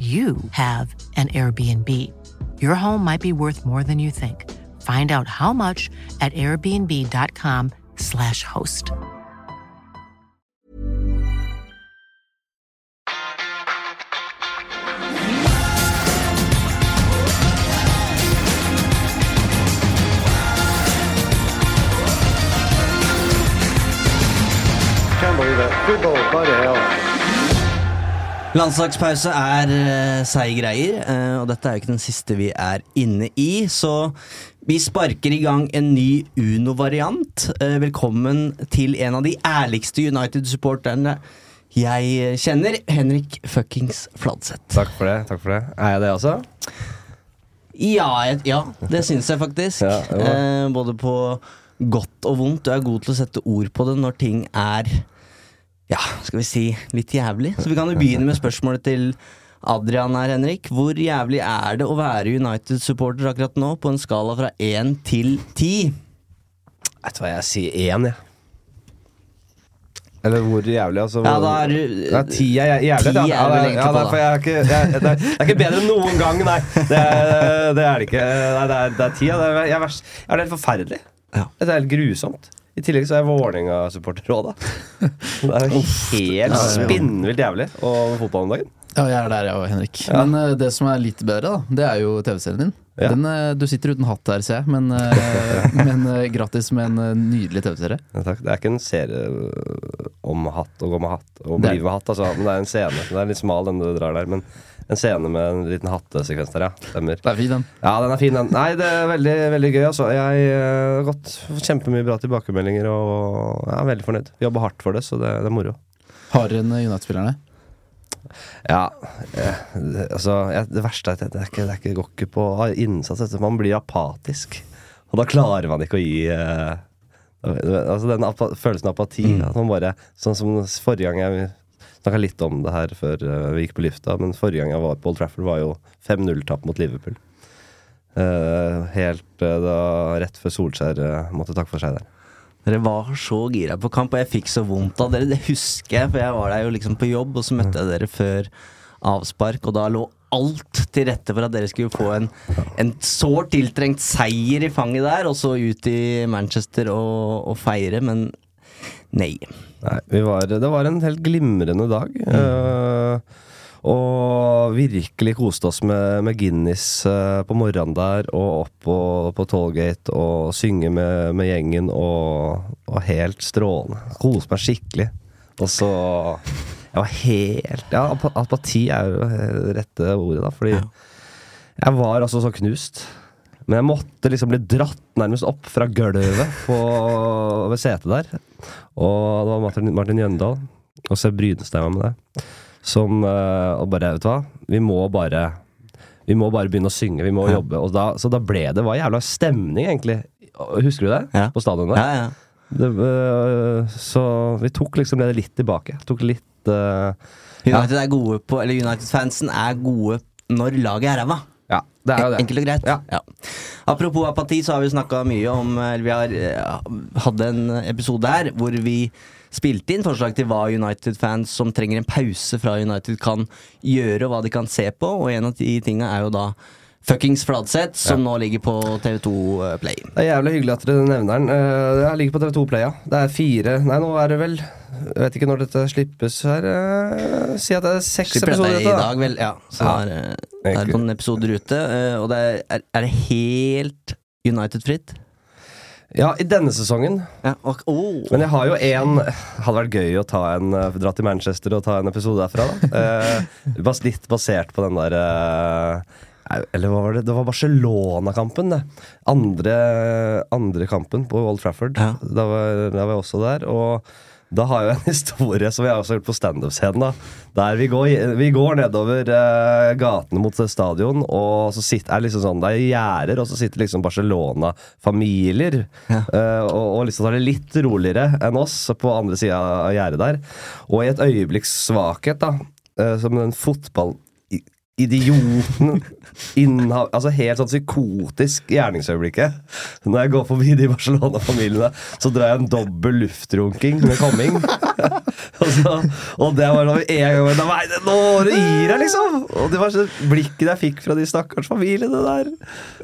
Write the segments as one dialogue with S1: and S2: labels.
S1: you have an Airbnb. Your home might be worth more than you think. Find out how much at airbnb.com/slash host.
S2: Can't believe it. Football, bloody hell.
S3: Landslagspause er uh, seige greier, uh, og dette er jo ikke den siste vi er inne i, så vi sparker i gang en ny Uno-variant. Uh, velkommen til en av de ærligste United-supporterne jeg kjenner, Henrik fuckings Fladseth.
S4: Takk for det. takk for det Er jeg det også?
S3: Ja, jeg, ja det syns jeg faktisk.
S4: Ja,
S3: uh, både på godt og vondt. Du er god til å sette ord på det når ting er ja, skal vi si litt jævlig. Så vi kan jo begynne med spørsmålet til Adrian her, Henrik. Hvor jævlig er det å være United-supporter akkurat nå, på en skala fra én til ti?
S4: Vet du hva, jeg sier én, jeg. Eller hvor jævlig, altså.
S3: Ja, da er du-
S4: ja, Ti er jævlig.
S3: Ti er
S4: Ja, det- ja, det er jeg ikke, det, er, ikke bedre enn noen gang, nei. Det er det, er det ikke. Nei, det, er, ti. Ja. Det er, jeg, er jeg er helt forferdelig.
S3: Ja.
S4: Det er helt grusomt. I tillegg så er jeg Vålerenga-supporter òg, da. Det er jo helt spinnvilt jævlig over fotball om dagen.
S5: Ja, jeg er der, jeg òg, Henrik. Men uh, det som er litt bedre, da, det er jo TV-serien din.
S4: Ja.
S5: Den, eh, du sitter uten hatt her, ser jeg, men, eh, men eh, gratis med en nydelig TV-serie.
S4: Ja, takk. Det er ikke en serie om hatt og gå med hatt og
S5: Det
S4: bli med hatt, altså. Men det er en scene. Den er litt smal, den du drar der. Men en scene med en liten hattesekvens der, ja. Stemmer.
S5: Det er fin, den.
S4: Ja, den er fin, den. Nei, det er veldig, veldig gøy, altså. Jeg har gått kjempemye bra tilbakemeldinger og jeg er veldig fornøyd. Jobber hardt for det, så det, det er moro.
S5: Hardere enn United-spillerne.
S4: Ja, eh, det, altså Det verste er at det, er ikke, det er ikke, går ikke på innsats. Man blir apatisk. Og da klarer man ikke å gi eh, Altså den følelsen av apati. At man bare Sånn som forrige gang jeg snakka litt om det her før eh, vi gikk på lufta, men forrige gang jeg var på Old Trafford, var jo 5-0-tap mot Liverpool. Eh, helt eh, da rett før Solskjær måtte takke for seg der.
S3: Dere var så gira på kamp, og jeg fikk så vondt av dere. Det husker jeg, for jeg var der jo liksom på jobb, og så møtte jeg dere før avspark, og da lå alt til rette for at dere skulle få en, en sårt tiltrengt seier i fanget der, og så ut i Manchester og, og feire, men nei.
S4: Nei, vi var, det var en helt glimrende dag. eh, og virkelig koste oss med, med Guinness eh, på morgenen der, og opp på, på Tollgate og synge med, med gjengen, og, og helt strålende. Koste meg skikkelig. Og så Jeg var helt Ja, apati er jo det rette ordet, da, fordi jeg var altså så knust. Men jeg måtte liksom bli dratt nærmest opp fra gulvet på, ved setet der. Og det var Martin, Martin Jøndal og så Seb jeg var med det. Som eh, Og bare, vet du hva, vi må bare Vi må bare begynne å synge, vi må jobbe. Og da, så da ble det var jævla stemning, egentlig. Husker du det?
S3: Ja.
S4: På stadionet?
S3: Ja, ja.
S4: Det, eh, så vi tok liksom det litt tilbake. Tok litt uh,
S3: United er gode på Eller United-fansen er gode når laget er ræva.
S4: Ja, det er jo det.
S3: Enkelt og greit.
S4: Ja.
S3: Apropos apati, så har vi snakka mye om vi har hadde en episode her hvor vi spilte inn forslag til hva United-fans som trenger en pause fra United, kan gjøre, og hva de kan se på. Og en av de tinga er jo da fuckings Fladseth, som nå ligger på TV2 Play.
S4: Det er jævlig hyggelig at dere nevner den. Jeg ligger på TV2 Play, ja. Det er fire Nei, nå er det vel Jeg vet ikke når dette slippes her. Uh, si at det er seks
S3: Slipper
S4: episoder.
S3: dette i
S4: da.
S3: dag, vel. Ja, så
S4: Ja.
S3: det er, eh, det er noen episoder ute. eh, Og det er, er, er det helt United-fritt?
S4: Ja, i denne sesongen.
S3: Ja, og, oh.
S4: Men jeg har jo en Hadde vært gøy å ta en uh, dra til Manchester og ta en episode derfra, da. Eh, litt basert på den der eh, Eller hva var det? Det var Barcelona-kampen, det. Andre, andre kampen på Old Trafford.
S3: Ja.
S4: Da, var, da var jeg også der. Og da har jeg en historie som jeg også har gjort på standup-scenen. Der vi går, vi går nedover uh, gatene mot stadion, og så sitter, er liksom sånn Det er gjerder, og så sitter liksom Barcelona-familier. eh, og, og liksom tar det litt roligere enn oss på andre sida av gjerdet der. Og i et øyeblikks svakhet, da, uh, som en fotball idioten inneha, Altså helt sånn psykotisk gjerningsøyeblikket. Når jeg går forbi de Barcelona-familiene, så drar jeg en dobbel luftrunking med komming. og, så, og det var en gang Nei, nå gir jeg, liksom! Og det var så blikket jeg fikk fra de stakkars familiene der.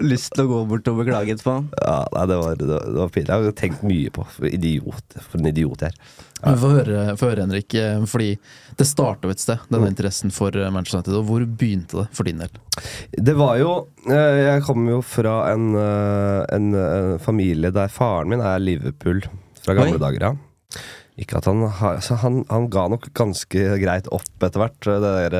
S3: lyst til å gå bort og beklage etterpå.
S4: Ja, nei, det var, det var, det var pinlig. Jeg har tenkt mye på for idiot, For en idiot jeg er.
S5: Men Få høre, høre, Henrik. eh, Fordi det starta et sted, denne interessen for eh, Manchester United. Og hvor begynte det for din del?
S4: Det var jo eh, Jeg kommer jo fra en, en, familie der faren min er Liverpool fra gamle
S3: Oi.
S4: dager av. Ikke at han altså han, han ga nok ganske greit opp etter hvert. Det, der,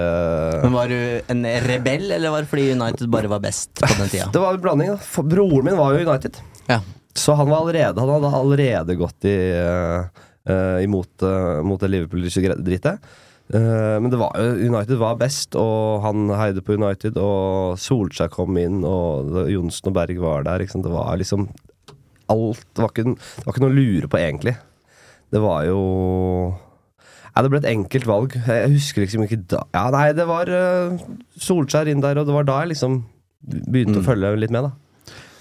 S3: Men Var du en rebell, eller var det fordi United bare var best på den tida?
S4: det var en blanding. da For Broren min var jo United.
S3: Ja.
S4: Så han, var allerede, han hadde allerede gått i, eh, imot uh, mot det Liverpool-drittet. Eh, men det var, United var best, og han heide på United. Og Solskjær kom inn, og Johnsen og Berg var der. Det var liksom alt det var, ikke, det var ikke noe å lure på, egentlig. Det var jo Nei, Det ble et enkelt valg. Jeg husker liksom ikke da Ja, nei, det var uh, Solskjær inn der, og det var da jeg liksom begynte å følge litt med, da.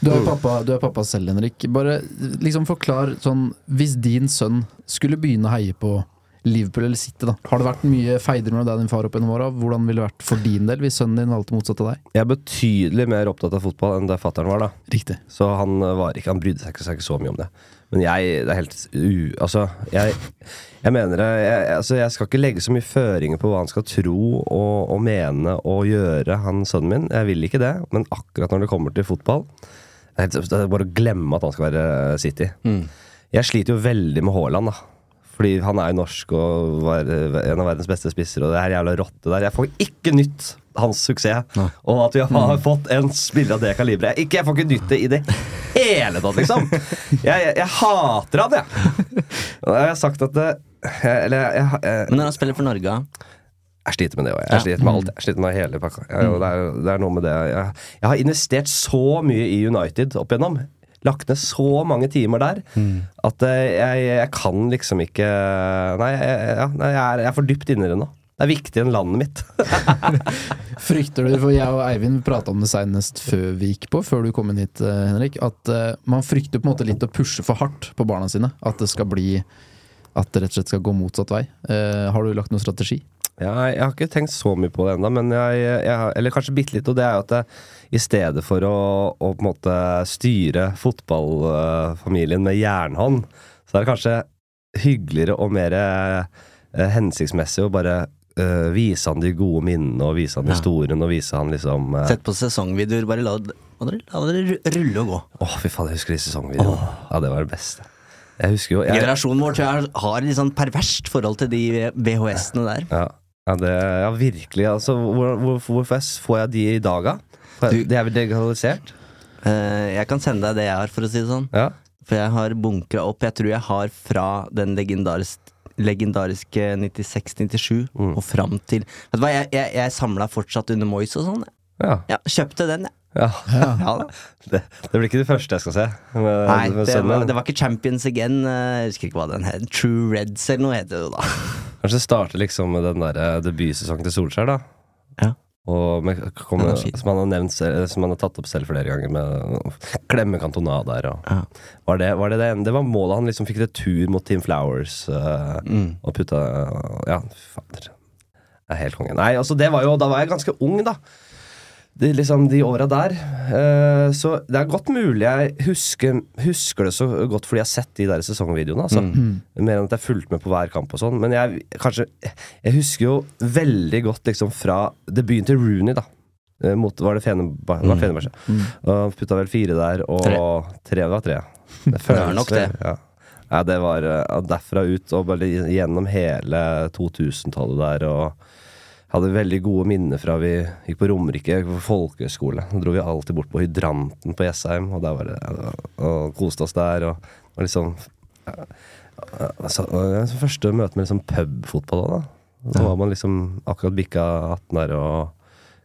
S5: Du er pappa, du er pappa selv, Henrik. Bare liksom forklar sånn Hvis din sønn skulle begynne å heie på Liverpool eller City, da. Har det vært mye feider mellom deg og din far opp gjennom åra? Hvordan ville det vært for din del hvis sønnen din valgte motsatt av deg?
S4: Jeg er betydelig mer opptatt av fotball enn det fattern var, da.
S5: Riktig.
S4: Så han var ikke Han brydde seg ikke, seg ikke så mye om det. Men jeg det er helt u... Altså, jeg, jeg mener det jeg, altså, jeg skal ikke legge så mye føringer på hva han skal tro og, og mene og gjøre, han sønnen min. Jeg vil ikke det. Men akkurat når det kommer til fotball Det er, er bare å glemme at han skal være City. Jeg sliter jo veldig med Haaland, da. Fordi han er jo norsk og var eh, en av verdens beste spisser, og det her jævla rotte der. Jeg får ikke nytt hans suksess. Og at vi har fått en spiller av det kaliberet. Ikke, jeg får ikke nytt det i det hele tatt, liksom. Jeg, jeg, jeg hater han, jeg. Og jeg har sagt at det jeg, Eller jeg, jeg,
S3: Men når han spiller for Norge
S4: jeg sliter med det òg. Jeg sliter med alt. Jeg sliter med hele pakka. Jeg, det, er, det er noe med det jeg, jeg har investert så mye i United opp igjennom. Lagt ned så mange timer der at eh, jeg, jeg kan liksom ikke Nei, jeg, jeg, er, jeg er for dypt inni det nå. Det er viktigere enn landet mitt.
S5: Frykter du, for jeg og Eivind prata om det senest før vi gikk på, før du kom inn hit, eh, Henrik, at eh, man frykter på en måte litt å pushe for hardt på barna sine. At det skal bli At det rett og slett skal gå motsatt vei. Har du lagt noen strategi?
S4: Ja, jeg har ikke tenkt så mye på det ennå, men jeg, jeg, Eller kanskje bitte litt, og det er jo at jeg, i stedet for å, å på en måte styre fotballfamilien med jernhånd, så er det kanskje hyggeligere og mer eh, hensiktsmessig å bare eh, vise han de gode minnene, og vise han
S3: Ja.
S4: historien, og vise han liksom eh,
S3: Sett på sesongvideoer, bare la, det ru- rulle og gå.
S4: Åh, fy faen, jeg husker de sesongvideoene. Ja, det var det beste. Jeg husker jo jeg,
S3: Generasjonen vår tror jeg har litt sånn perverst forhold til de VHS-ene der.
S4: ja, ja, det, ja, virkelig. Altså, hvor, hvor, hvorfor får jeg de i dag, da? Det er vel legalisert?
S3: Uh, jeg kan sende deg det jeg har, for å si det sånn.
S4: Ja.
S3: For jeg har bunkra opp Jeg tror jeg har fra den legendarisk, legendariske 96-97
S4: Mm.
S3: og fram til Vet du hva, jeg, jeg, jeg samla fortsatt under Moyes og sånn.
S4: Ja.
S3: Ja, kjøpte den, jeg.
S4: Ja.
S3: Ja.
S4: Det, det blir ikke det første jeg skal se. Med,
S3: Nei,
S4: med
S3: det var, det var ikke Champions Again. eh, Jeg husker ikke hva den het. True Reds eller noe heter det da.
S4: Kanskje starte liksom med den der eh, debutsesongen til Solskjær, da.
S3: Ja.
S4: Og med,
S3: kom,
S4: som han har nevnt Som han har tatt opp selv flere ganger, med klemme Cantona der. Og,
S3: Ja.
S4: var det, var det, det, det var målet han liksom fikk retur mot Team Flowers uh,
S3: Mm.
S4: og putta eh, Ja, fader. Det er helt konge. Nei, altså det var jo Da var jeg ganske ung, da. De, liksom, de åra der. Uh, så det er godt mulig jeg husker, husker det så godt fordi jeg har sett de der sesongvideoene. Altså. Mer enn at jeg fulgte med på hver kamp og sånn. Men jeg, kanskje, jeg husker jo veldig godt liksom, fra debuten til Rooney, da. Eh, Mot, var det Fenerbahçe? Mm. mm. Og putta vel fire der, og
S3: Tre.
S4: tre. var tre. Det føles
S3: nok det.
S4: Ja. ja, det var eh, derfra ut og bare gjennom hele 2000-tallet der. og hadde veldig gode minner fra vi gikk på Romerike, på folkehøyskole. Da dro vi alltid bort på Hydranten på Jessheim, og, der var det, og koste oss der. Og, og liksom og var det Første møte med liksom pubfotball òg, da. Da var man liksom akkurat bikka 18 der og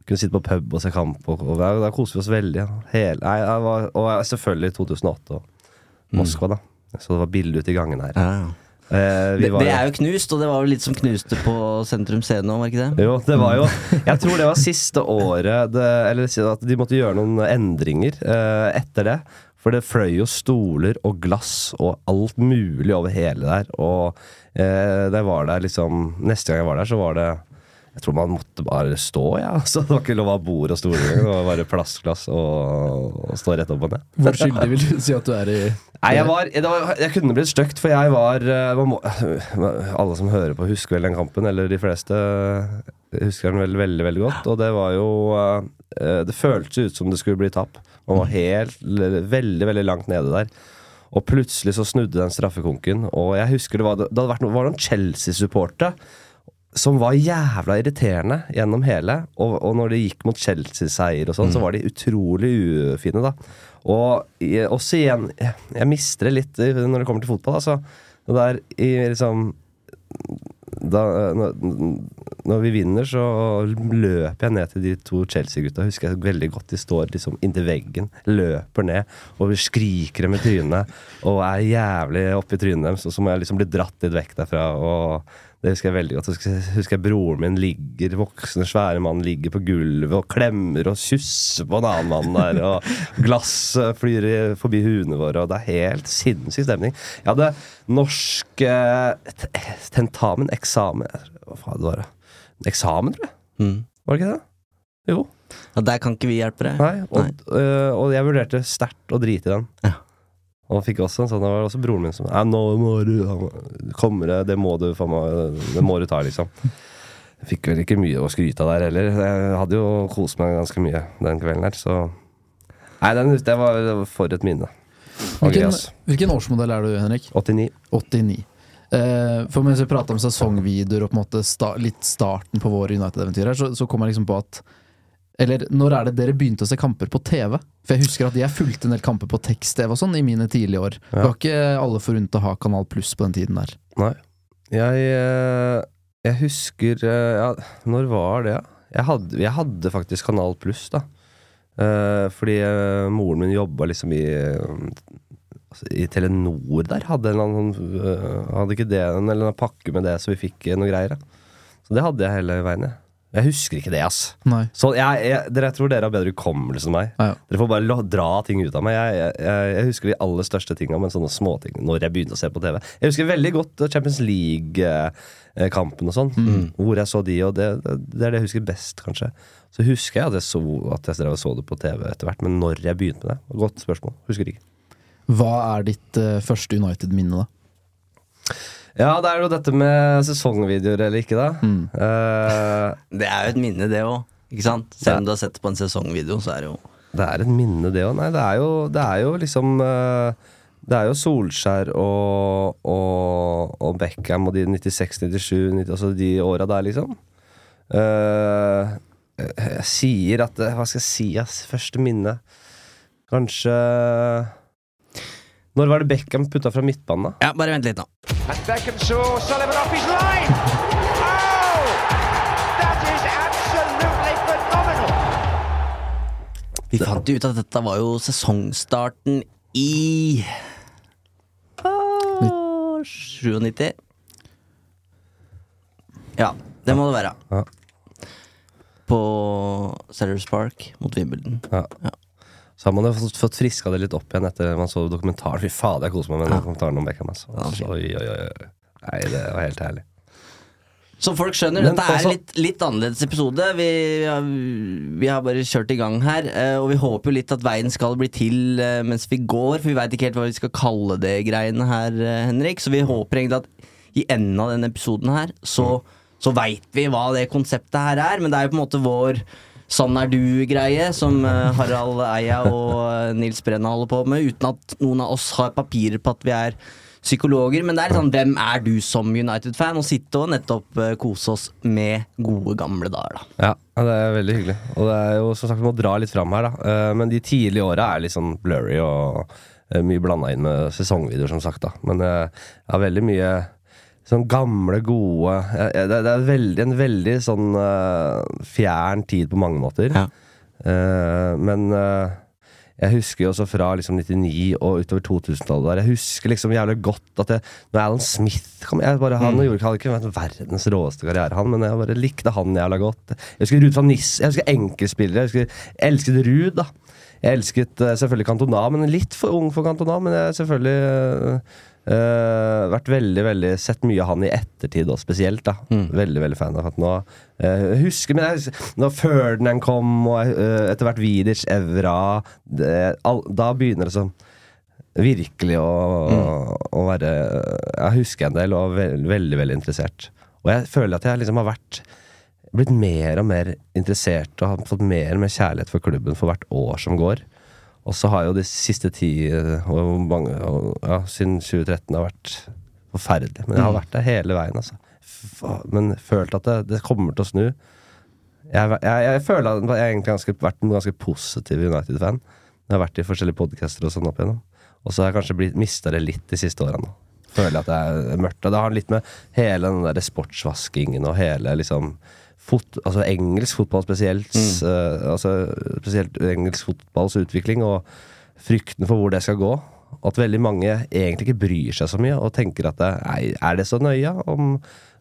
S4: kunne sitte på pub og se kamp. Og, og der, der koste vi oss veldig. Hele, nei, var, og selvfølgelig 2008 og Moskva, da. Så det var bilde ute i gangen her.
S3: Ja, ja.
S4: Eh, vi
S3: Det,
S4: var-
S3: det er jo knust, og det var jo litt som knuste på Sentrum Scene òg, var ikke det?
S4: Jo, det var jo Jeg tror det var siste året det, Eller at de måtte gjøre noen endringer eh, etter det. For det fløy jo stoler og glass og alt mulig over hele der. Og eh, det var der liksom Neste gang jeg var der, så var det Jeg tror man måtte bare stå, ja. Så det var ikke lov å ha bord og stoler engang. Det var bare plastglass og, og stå rett opp og ned.
S5: Hvor skyldig vil du si at du er i
S4: Nei, jeg var, det var Jeg kunne blitt stygt, for jeg var eh, må, Alle som hører på, husker vel den kampen, eller de fleste husker den veldig, veldig, veldig godt. Og det var jo eh, Det føltes ut som det skulle bli tap. Man var helt veldig, veldig langt nede der. Og plutselig så snudde den straffekonken, og jeg husker det var, det hadde vært noe, var noen Chelsea-supportere som var jævla irriterende gjennom hele. Og, og når det gikk mot Chelsea-seier og sånn, så var de utrolig ufine, da. Og også igjen Jeg, jeg mister det litt når det kommer til fotball, altså. Det der i liksom da, når, når vi vinner, så løper jeg ned til de to Chelsea-gutta. Husker jeg veldig godt. De står liksom inntil veggen, løper ned og skriker dem i trynet. Og er jævlig oppi trynet deres, og så må jeg liksom bli dratt litt vekk derfra. Og det husker jeg veldig godt. Jeg, husker jeg broren min ligger, voksne, svære mann ligger på gulvet og klemmer og kysser på en annen mann der. Og glass flyr forbi huene våre, og det er helt sinnssyk stemning. Jeg hadde norsk eh, tentamen, eksamen Hva faen var det? Eksamen, tror jeg.
S3: Mm.
S4: Var det ikke det? Jo.
S3: Ja, der kan ikke vi hjelpe deg.
S4: Nei. Og, øh, og jeg vurderte sterkt å drite i den.
S3: Ja.
S4: Og fikk også en sånn, det var også broren min som Nei, nå må du Kommer det, det må du Det må du ta, liksom. Jeg fikk vel ikke mye å skryte av der heller. Jeg hadde jo kost meg ganske mye den kvelden her, så Nei, den, det, var, det var for et minne.
S5: Hvilken, hvilken årsmodell er du, Henrik?
S4: 89.
S5: 89. Eh, for mens vi prater om sesongvideoer og på en måte sta litt starten på vår United-eventyr her, så, så kom jeg liksom på at Eller når er det dere begynte å se kamper på TV? For jeg husker at jeg fulgte en del kamper på tekst-TV og sånn i mine tidlige år. Det var ikke alle forunt å ha Kanal Pluss på den tiden der.
S4: Nei. Jeg, eh, jeg husker eh, ja, Når var det? da? Jeg hadde, jeg hadde faktisk Kanal Pluss, da. Eh, fordi moren min jobba liksom i altså, I Telenor der. Hadde, en eller annen, sånn, hadde ikke det en eller annen pakke med det, så vi fikk noe greier. Ja. Så det hadde jeg hele veien. Jeg, jeg husker ikke det, ass.
S5: Nei.
S4: Så jeg, jeg, dere jeg tror dere har bedre hukommelse enn meg.
S5: Ja.
S4: Dere får bare la, dra ting ut av meg. Jeg, jeg, husker de aller største tinga, men sånne småting når jeg begynte å se på TV. Jeg husker veldig godt eh, Champions League-kampen og sånn, hvor jeg så de, og det, det er det jeg husker best, kanskje. Så husker jeg at jeg så, at jeg så det på TV etter hvert, men når jeg begynte med det, godt spørsmål. Husker ikke.
S5: Hva er ditt uh, første United-minne, da?
S4: Ja, det er jo dette med sesongvideoer eller ikke, da. Eh,
S3: Det er jo et minne, det òg. Selv om du har sett det på en sesongvideo, så er det jo
S4: Det er et minne, det òg. Nei, det er jo, det er jo liksom uh, Det er jo Solskjær og, og, og Beckham og de 96, 97, 90, altså de åra der, liksom. Uh, jeg sier at Hva skal jeg si, ass? Første minne Kanskje Når var det Beckham putta fra midtbanen, da?
S3: Ja, bare vent litt nå.
S6: And Beckham saw Sullivan off his line. Oh! That is absolutely phenomenal.
S3: Vi fant jo ut at dette var jo sesongstarten i ah, 97. Ja, det må det være.
S4: Ja.
S3: På Sellers Park mot Wimbledon.
S4: Ja. Så har man jo fått, fått friska det litt opp igjen etter man så dokumentaren. Fy fader, jeg koser meg med den dokumentaren om Beckham. Altså.
S3: Altså,
S4: oi, oi, oi. Nei, det var helt herlig.
S3: Så folk skjønner,
S4: Men
S3: dette er
S4: også-
S3: en litt, litt annerledes episode. Vi, har- vi har bare kjørt i gang her, eh, og vi håper jo litt at veien skal bli til eh, mens vi går, for vi veit ikke helt hva vi skal kalle det greiene her, eh, Henrik. Så vi håper egentlig at i enden av denne episoden her, så, så veit vi hva det konseptet her er, men det er jo på en måte vår Sånn er du-greie, som eh, Harald Eia og eh, Nils Brenna holder på med, uten at noen av oss har papirer på at vi er psykologer. Men det er litt sånn, hvem er du som United-fan? Og sitte og nettopp eh, kose oss med gode, gamle dager, da.
S4: Ja, det er veldig hyggelig. Og det er jo som sagt, vi må dra litt fram her, da. Men de tidlige åra er litt sånn blurry og mye blanda inn med sesongvideoer, som sagt, da. Men jeg har veldig mye sånn gamle, gode Det, det er veldig, en veldig sånn uh, fjern tid på mange måter.
S3: Ja.
S4: Uh, men uh, jeg husker jo også fra liksom 99 og utover 2000-tallet der. Jeg husker liksom jævlig godt at jeg, når Alan Smith kom jeg bare, Han gjorde ikke, hadde ikke vært verdens råeste karriere, han, men jeg bare likte han jævla godt. Jeg husker Ruud van Nisse, jeg husker enkeltspillere. Jeg husker, jeg elsket Ruud, da. Jeg elsket selvfølgelig Cantona, men litt for ung for Cantona. Men jeg selvfølgelig eh, vært veldig, veldig Sett mye av han i ettertid òg, spesielt. da Veldig, veldig fan av at nå uh, husker, men jeg, Når Ferdinand kom, og uh, etter hvert Vidic, Evra det, all, Da begynner det sånn virkelig å, å være Jeg husker en del og er veldig, veldig interessert. Og jeg føler at jeg liksom har vært blitt mer og mer interessert og har fått mer og mer kjærlighet for klubben for hvert år som går. Og så har jo de siste ti eh, og mange, og, ja, siden 2013 har vært forferdelig. Men jeg har vært der hele veien, altså. F Men følt at det, det kommer til å snu. Jeg, jeg, jeg føler at jeg egentlig har vært en ganske positiv United-fan. Jeg har vært i forskjellige podcaster og sånn opp igjennom. Og så har jeg kanskje mista det litt de siste årene. nå. Føler at det er mørkt. Og det har litt med hele den der sportsvaskingen og hele liksom fot, altså engelsk fotball spesielt, eh, altså spesielt engelsk fotballs utvikling og frykten for hvor det skal gå. At veldig mange egentlig ikke bryr seg så mye og tenker at det, nei, er det så nøye om,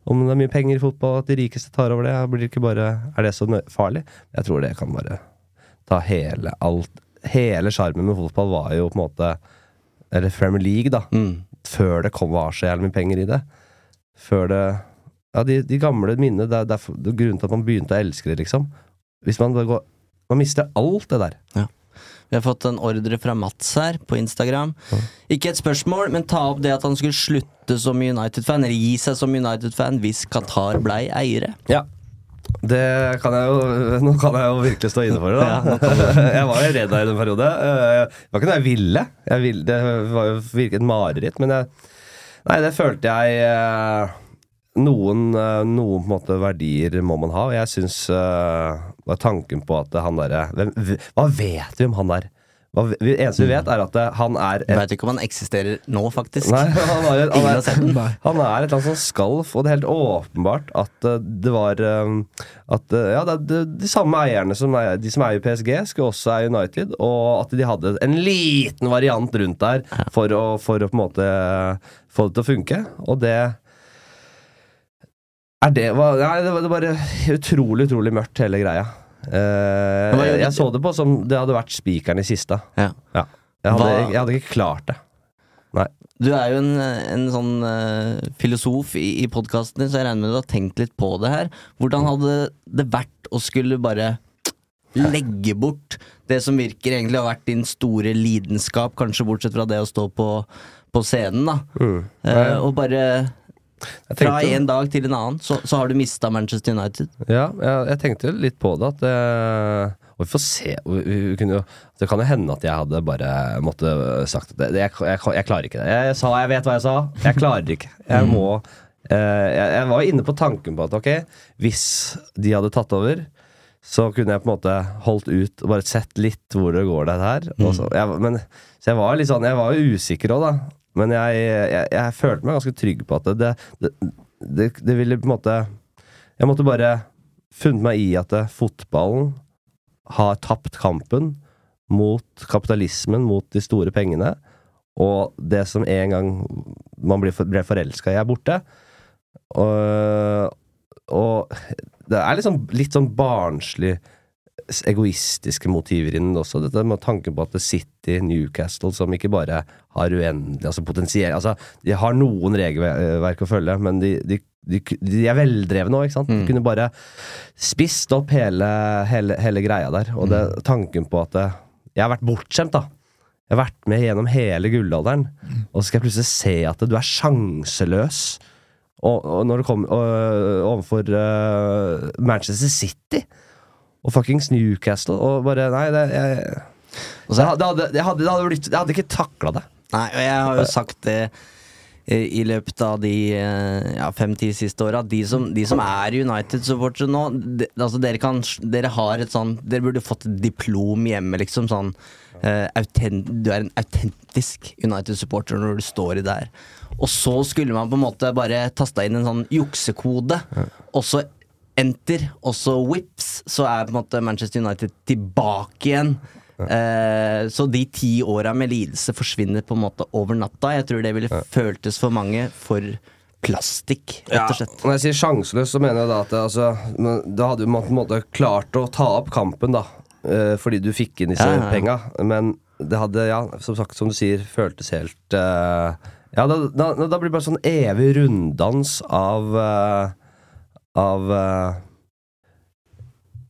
S4: om det er mye penger i fotball, at de rikeste tar over det? Blir det ikke bare, er det så nøye, farlig? Jeg tror det kan bare ta hele alt Hele sjarmen med fotball var jo på en måte Eller Premier League, da. Før det kom var så jævlig mye penger i det. Før det Ja, de, de gamle minnene. Det er, det er det er grunnen til at man begynte å elske det, liksom. Hvis man bare går Man mister alt det der.
S3: Vi har fått en ordre fra Mats her på Instagram. Ikke et spørsmål, men ta opp det at han skulle slutte som United-fan, eller gi seg som United-fan, hvis Qatar blei eiere.
S4: Ja. Det kan jeg jo Nå kan jeg jo virkelig stå inne for det, da. jeg var jo redd der i en periode. Eh, Det var ikke noe jeg ville. Jeg ville det var jo virket mareritt, men jeg Nei, det følte jeg eh, noen, eh, noen på en måte verdier må man ha. Og jeg syns uh, tanken på at han derre Hva vet vi om han der? Hva, det eneste vi vet, er at eh, han er
S3: Jeg veit ikke om han eksisterer nå, faktisk.
S4: Nei, han er, han er, han er et eller annet skalf, og det er helt åpenbart at eh, det var eh, At eh, ja, det er de, de samme eierne som er, de som eier PSG, skulle også eie United, og at de hadde en liten variant rundt der for å, for å på en måte få det til å funke, og det er det, var, nei, det var det var bare utrolig, utrolig mørkt, hele greia.
S3: Uh,
S4: jeg,
S3: jeg,
S4: så det på som det hadde vært spikeren i kista.
S3: Ja.
S4: Ja. Jeg, hadde, jeg hadde ikke klart det. Nei.
S3: Du er jo en, en sånn uh, filosof i, i podkasten din, så jeg regner med du har tenkt litt på det her. Hvordan hadde det vært å skulle bare legge bort det som virker egentlig å ha vært din store lidenskap, kanskje bortsett fra det å stå på, på scenen, da. Eh, og bare fra en dag til en annen, så, så har du mista Manchester United.
S4: Ja, jeg, jeg tenkte litt på det. At det, og vi får se. Vi, vi kunne jo, det kan jo hende at jeg hadde bare måtte sagt at jeg, jeg, jeg klarer ikke det. Jeg, sa jeg vet hva jeg sa. Jeg klarer ikke. Jeg må eh, jeg, var inne på tanken på at ok, hvis de hadde tatt over, så kunne jeg på en måte holdt ut og bare sett litt hvor det går, det her. Og så, men, så jeg var litt sånn Jeg var usikker òg, da. Men jeg, jeg, jeg følte meg ganske trygg på at det, det, det, det ville på en måte Jeg måtte bare funnet meg i at fotballen har tapt kampen mot kapitalismen, mot de store pengene. Og det som en gang man ble, ble forelska i, er borte. Og, og det er liksom litt sånn barnslig egoistiske motiver inn også. Dette med tanken på at det City, Newcastle, som ikke bare har uendelig altså potensiell Altså, de har noen regelverk å følge, men de, de, de, de er veldrevne òg, ikke sant? De kunne bare spist opp hele, hele, hele greia der. Og det, tanken på at det, Jeg har vært bortskjemt, da. Jeg har vært med gjennom hele gullalderen, og så skal jeg plutselig se at du er sjanseløs. Og, og når det kommer overfor uh, Manchester City og fuckings Newcastle og bare Nei, det jeg,
S3: Og så-
S4: det, hadde, det, hadde, det, hadde blitt, jeg hadde ikke takla det.
S3: Nei, og jeg har jo sagt det eh, i løpet av de eh, ja, fem-ti siste åra. De, som- de som er United-supportere nå de, altså dere, kan, dere har et sånn Dere burde fått et diplom hjemme, liksom. Sånn uh, autent, Du er en autentisk United-supporter når du står i der. Og så skulle man på en måte bare tasta inn en sånn juksekode, og så enter, også whips, så er på en måte Manchester United tilbake igjen. Eh, så de ti åra med lidelse forsvinner på en måte over natta. Jeg tror det ville føltes for mange for plastikk, rett og slett.
S4: Når jeg sier sjanseløs, så mener jeg da at det, altså, Da hadde man på en måte klart å ta opp kampen, da. eh, fordi du fikk inn disse
S3: Ja, ja, ja.
S4: penga. Men det hadde, ja, som sagt, som du sier, føltes helt eh, Ja, da, da, da blir det bare sånn evig runddans av eh, Av uh,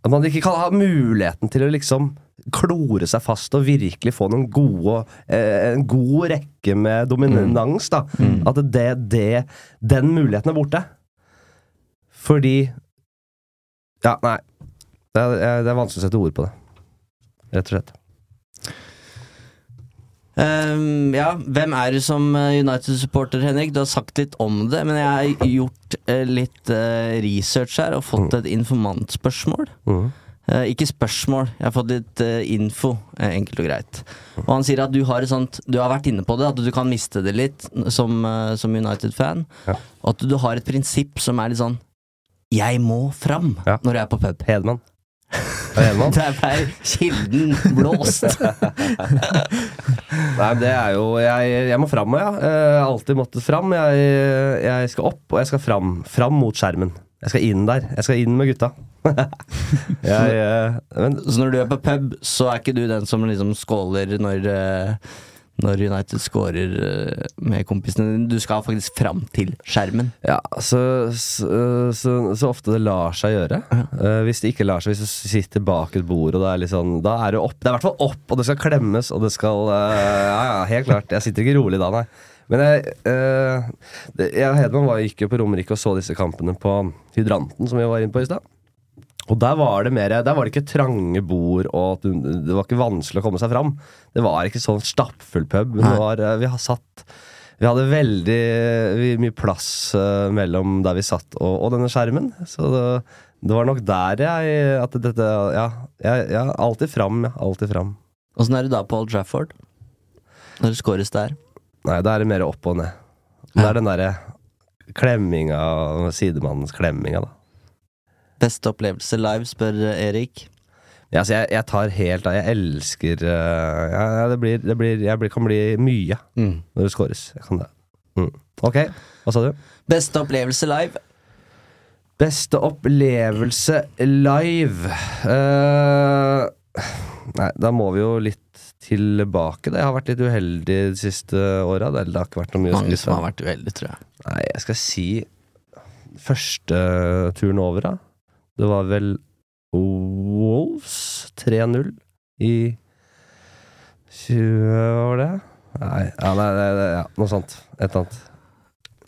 S4: At man ikke kan ha muligheten til å liksom klore seg fast og virkelig få noen gode eh, En god rekke med dominans, da. At det, det Den muligheten er borte. Fordi Ja, nei. Det er, det er vanskelig å sette ord på det. Rett og slett.
S3: Ehm, ja, hvem er du som eh, United-supporter, Henrik? Du har sagt litt om det, men jeg har gjort uh, litt uh, research her og fått et informantspørsmål.
S4: Mm.
S3: Uh, ikke spørsmål, jeg har fått litt info, enkelt og greit. Og han sier at du har sånt Du har vært inne på det, at du kan miste det litt som, som United-fan.
S4: Ja.
S3: Og at du har et prinsipp som er litt sånn Jeg må fram
S4: Ja.
S3: når jeg er på pub.
S4: Hedman. Det er
S3: Der ble kilden blåst.
S4: Nei, det er jo Jeg, jeg må fram, ja. Jeg har alltid måttet fram. Jeg, jeg skal opp, og jeg skal fram. Fram mot skjermen. Jeg skal inn der. Jeg skal inn med gutta. jeg, eh, men
S3: Så når du er på pub, så er ikke du den som liksom skåler når, eh, når United scorer eh, med kompisene dine. Du skal faktisk fram til skjermen.
S4: Ja, så, så, så, så ofte det lar seg gjøre. Eh, hvis det ikke lar seg, hvis du sitter bak et bord og det er litt sånn Da er det opp. Det er i hvert fall opp, og det skal klemmes, og det skal uh, Ja, ja, helt klart. Jeg sitter ikke rolig da, nei. Men jeg, uh, jeg og Hedman var, gikk jo på Romerike og så disse kampene på Hydranten, som vi var inne på i stad. Og der var det mer Der var det ikke trange bord, og det var ikke vanskelig å komme seg fram. Det var ikke sånn stappfull pub. Men var, eh, vi har satt Vi hadde veldig mye plass eh, mellom der vi satt og, og denne skjermen. Så det, det var nok der jeg At dette Ja, jeg, ja alltid fram. Ja, alltid fram.
S3: Åssen er det da på Old Trafford? Når det scores der?
S4: Nei, da er det mer opp og ned. Det er den derre klemminga, sidemannens klemminga, da.
S3: Beste opplevelse live, spør Erik.
S4: Ja, altså, jeg, jeg tar helt av. Jeg elsker uh, ja, det, blir, det blir Jeg blir, kan bli mye når det scores. Jeg kan det. Mm. Ok, hva sa du?
S3: Beste opplevelse live?
S4: Beste opplevelse live uh, Nei, da må vi jo litt tilbake. Det har vært litt uheldig de siste åra. Det har ikke vært noe mye
S3: Mange som har vært uheldige, tror jeg.
S4: Nei, jeg skal si første turen over, da. Det var vel Wolves 3-0 i 20 Var det? Nei, ja, nei, nei, nei, ja, noe sånt. Et eller annet.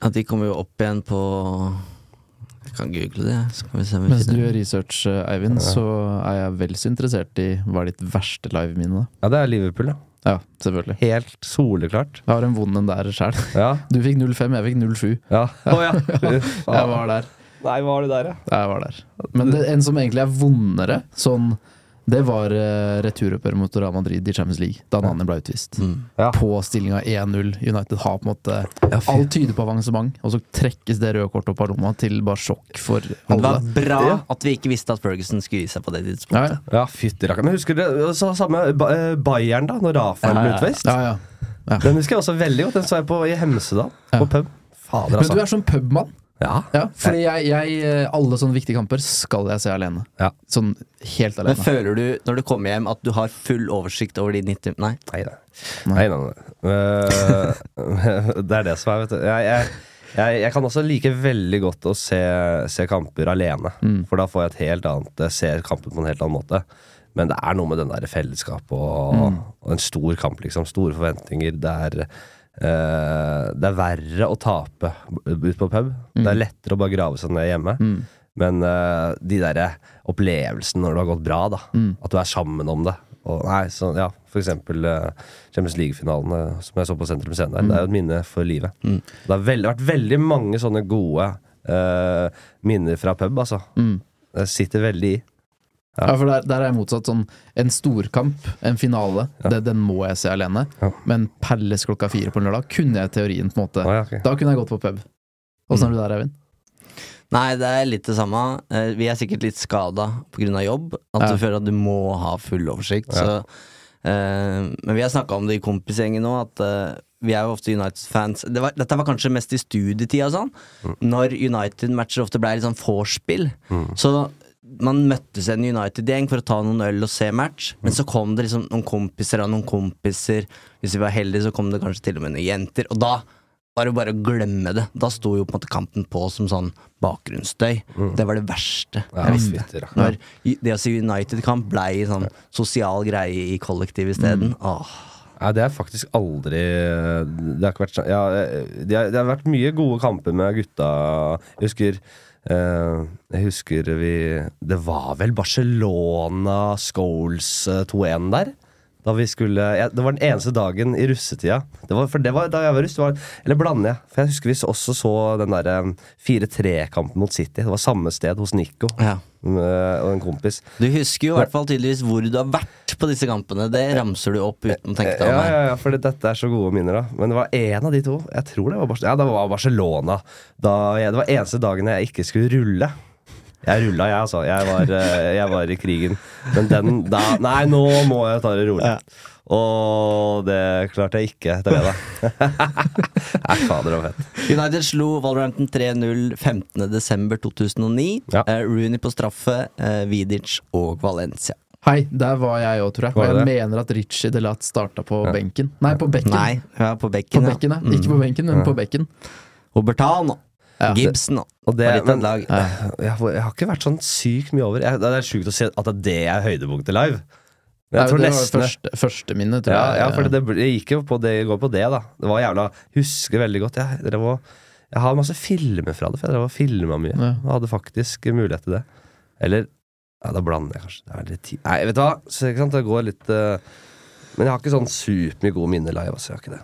S3: Ja, de kommer jo opp igjen på Jeg kan google det, så kan vi se om vi
S5: Mens du
S3: finner
S5: gjør research, Eivind, Eivind, så er jeg vel så interessert i hva er ditt verste live-minne, da?
S4: Ja, det er Liverpool, ja.
S5: Ja, selvfølgelig.
S4: Helt soleklart.
S5: Jeg har en vond en der sjøl.
S4: Ja.
S5: Du fikk 05, jeg fikk 07.
S4: ja. Å ja. Fy
S5: Jeg
S4: faen.
S5: var der.
S4: Nei, var det der, ja?
S5: Jeg var der. Men det, en som egentlig er vondere, sånn det var uh, returoppgjøret mot Real Madrid i Champions League, da Nani ble utvist.
S3: Mm.
S4: Ja.
S5: På stillinga 1-0. United har på en måte
S4: Ja.
S5: Alt tyder på avansement, og så trekkes det røde kortet opp av lomma til bare sjokk for
S3: alle. det var bra
S4: Ja.
S3: at vi ikke visste at Ferguson skulle gi seg på det tidspunktet.
S5: ja.
S4: Ja, fytti rakkeren. Men husker dere så samme eh, Bayern, da, når Rafael
S3: Ja,
S4: ble
S3: ja, ja.
S4: utvist?
S5: ja, ja.
S4: Den husker jeg også veldig godt. Den så jeg på i Hemsedal.
S5: Ja.
S4: På pub. Fader,
S5: Men
S4: altså.
S5: du er sånn pubmann.
S4: Ja.
S5: Ja, fordi jeg, jeg eh, Alle sånne viktige kamper skal jeg se alene.
S4: Ja.
S5: Sånn helt alene.
S3: Men føler du når du kommer hjem at du har full oversikt over de 90 Nei.
S4: Nei nei. Nei, nei, nei. Uh, det er det som er, vet du. Jeg, jeg, jeg, jeg kan også like veldig godt å se, se kamper alene. For da får jeg et helt annet Jeg ser kampen på en helt annen måte. Men det er noe med den der fellesskapet og, og en stor kamp, liksom. Store forventninger. Det er Det er verre å tape ut på pub. Det er lettere å bare grave seg ned hjemme. Men uh, de derre opplevelsene når det har gått bra, da. At du er sammen om det. Og, nei, så, ja, for eksempel uh, Champions League-finalen eh, som jeg så på Sentrum Scene der. Det er jo et minne for livet. Det har veld, vært veldig mange sånne gode eh, minner fra pub, altså. Det sitter veldig i.
S5: Ja, for der, der er jeg motsatt. Sånn, en storkamp, en finale, det, den må jeg se alene.
S4: Ja.
S5: Men Palace klokka fire på en lørdag kunne jeg i teorien på en måte
S4: Ah, ja, ok.
S5: Da kunne jeg gått på pub. Åssen er du der, Eivind?
S3: Nei, det er litt det samme. Eh, Vi er sikkert litt skada pga. jobb. At
S5: Ja.
S3: du føler at du må ha full oversikt. Så, uh, men vi har snakka om det i kompisgjengen nå, at uh, vi er jo ofte United-fans. Det dette var kanskje mest i studietida og sånn. Når United-matcher ofte ble litt sånn vorspiel. Så man møttes en United-gjeng for å ta noen øl og se match, men så kom det liksom noen kompiser av noen kompiser. Hvis vi var heldige, så kom det kanskje til og med noen jenter. Og da var det bare å glemme det. Da sto jo på en måte kampen på som sånn bakgrunnsstøy. Det var det verste
S4: Ja,
S3: jeg visste. Når det å si United-kamp blei sånn sosial greie i kollektiv isteden. Åh.
S4: Nei, det er faktisk aldri Det har ikke vært sånn ja, det, har, det har vært mye gode kamper med gutta. Jeg husker Jeg husker vi Det var vel Barcelona Scholes eh, 2-1 der? Da vi skulle ja, Det var den eneste dagen i russetida. Det var, for det var da jeg var russ. Var, eller blander jeg? For jeg husker vi også så den derre 4-3-kampen mot City. Det var samme sted, hos Nico
S3: Ja.
S4: med- og en kompis.
S3: Du husker jo i hvert fall tydeligvis hvor du har vært på disse kampene. Det ramser du opp uten å tenke deg om.
S4: Ja, ja, ja, for dette er så gode minner, da. Men det var en av de to. Jeg tror det var Barcelona. Ja, det var Barcelona. Da jeg, det var eneste dagen jeg ikke skulle rulle. Jeg rulla, jeg, altså. Jeg var, eh, jeg var i krigen. Men den da Nei, nå må jeg ta det rolig. Og det klarte jeg ikke etter det, da. Nei, fader og fett.
S3: United slo Wolverhampton 3-0 15.12.2009.
S4: Ja.
S3: Uh, Rooney på straffe, uh, Vidic og Valencia.
S5: Hei, der var jeg òg, tror jeg. Og jeg
S4: det det?
S5: mener at Richie Delat starta på benken. Nei, på bekken.
S3: Nei, ja, på
S5: På
S3: bekken.
S5: bekken, ja. Ikke på benken, men på bekken.
S3: Og Bertano.
S5: Ja.
S3: Gibson.
S4: Og det,
S3: Var
S4: men,
S3: lag.
S4: jeg, har- jeg har ikke vært sånn sykt mye over. Jeg, det er sjukt å si at det er høydepunktet live. Men
S5: Nei, det var første, første minne, tror
S4: Ja,
S5: jeg.
S4: ja for det, det gikk jo på det, går på det, da. Det var jævla Husker veldig godt. Jeg, drev og- jeg har masse filmer fra det, for jeg drev og filma mye.
S5: Ja.
S4: Jeg hadde faktisk mulighet til det. Eller Ja, da blander jeg kanskje. Det er litt tid. Nei, vet du hva. Så, ikke sant, det går litt uh, Men jeg har ikke sånn supermye gode minner live. Altså, jeg har ikke det.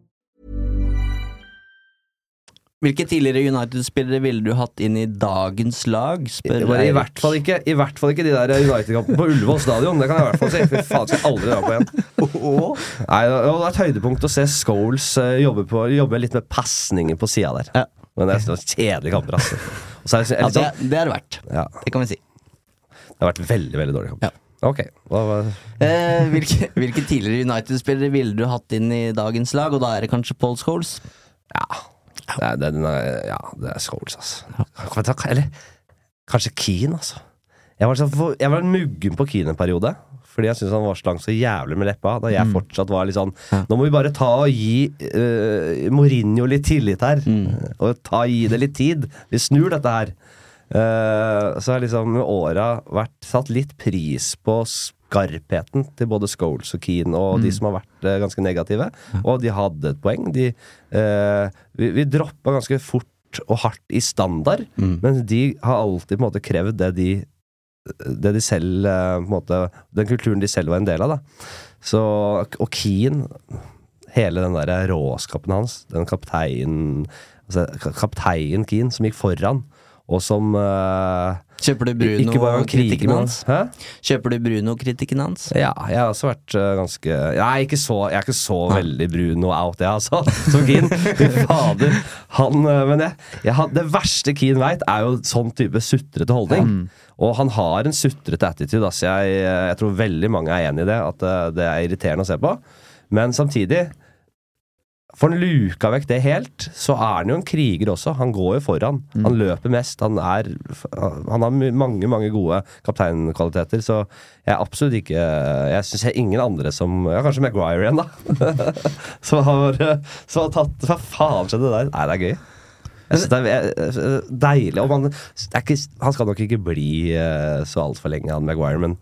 S3: Hvilke tidligere United-spillere ville du hatt inn i dagens lag? Spør
S4: var I hvert fall ikke I hvert fall ikke de der United-kampene på Ullevål stadion. Det kan jeg i hvert fall si. Fy faen, skal jeg aldri dra på igjen. Nei, det var et høydepunkt å se Scholes eh, jobbe, på, jobbe litt med pasninger på sida der.
S3: Ja.
S4: Men det er sånne kjedelige kamper, altså. Er det,
S3: Ja,
S4: litt
S3: det,
S4: sånn,
S3: det er det verdt.
S4: ja,
S3: Det kan vi si.
S4: det har vært veldig, veldig dårlig kamp. Ja. Ok. Hva,
S3: Eh, hvilke, hvilke tidligere United-spillere ville du hatt inn i dagens lag? Og da er det kanskje Paul Scholes?
S4: ja. Det er, det, er, ja, det er Scholes, altså. Ja. Eller kanskje Keane, altså. Jeg var, så, jeg var muggen på Keane en periode. Fordi jeg syntes han var slang så jævlig med leppa. Da jeg fortsatt var litt sånn Nå må vi bare ta og gi uh, Mourinho litt tillit her. Og ta og gi det litt tid. Vi snur dette her. Uh, så har liksom med åra vært satt litt pris på skarpheten til både Scholes og Keane og de som har vært eh, ganske negative. Og de hadde et poeng. De, eh, vi vi droppa ganske fort og hardt i standard, men de har alltid på en måte krevd det de det de selv eh, på en måte, Den kulturen de selv var en del av. da Så, Og Keane Hele den der råskapen hans, den kapteinen altså, Kaptein Keane som gikk foran, og som eh,
S3: Kjøper du Bruno
S4: ikke bare var
S3: og kritikken hans?
S4: Hæ?
S3: Kjøper du Bruno-kritikken hans?
S4: Ja, jeg har også vært uh, ganske Nei, ikke så, jeg er ikke så veldig Bruno out, jeg, altså. Som Keane. Fy fader. Han eh, Men jeg, jeg har, det verste Keane veit, er jo sånn type sutrete holdning. Og han har en sutrete attitude. Altså jeg, jeg tror veldig mange er enig i det, at eh, det er irriterende å se på. Men samtidig Får han luka vekk det helt, så er han jo en kriger også. Han går jo foran. Han løper mest. Han er Han har mange, mange gode kapteinkvaliteter, så jeg er absolutt ikke Jeg syns jeg ingen andre som Ja, kanskje Maguire igjen, da. som har Som har tatt Hva faen skjedde der? Nei, det er gøy. Jeg synes det er deilig. Og man, det er ikke, han skal nok ikke bli eh, så altfor lenge, han Maguire, men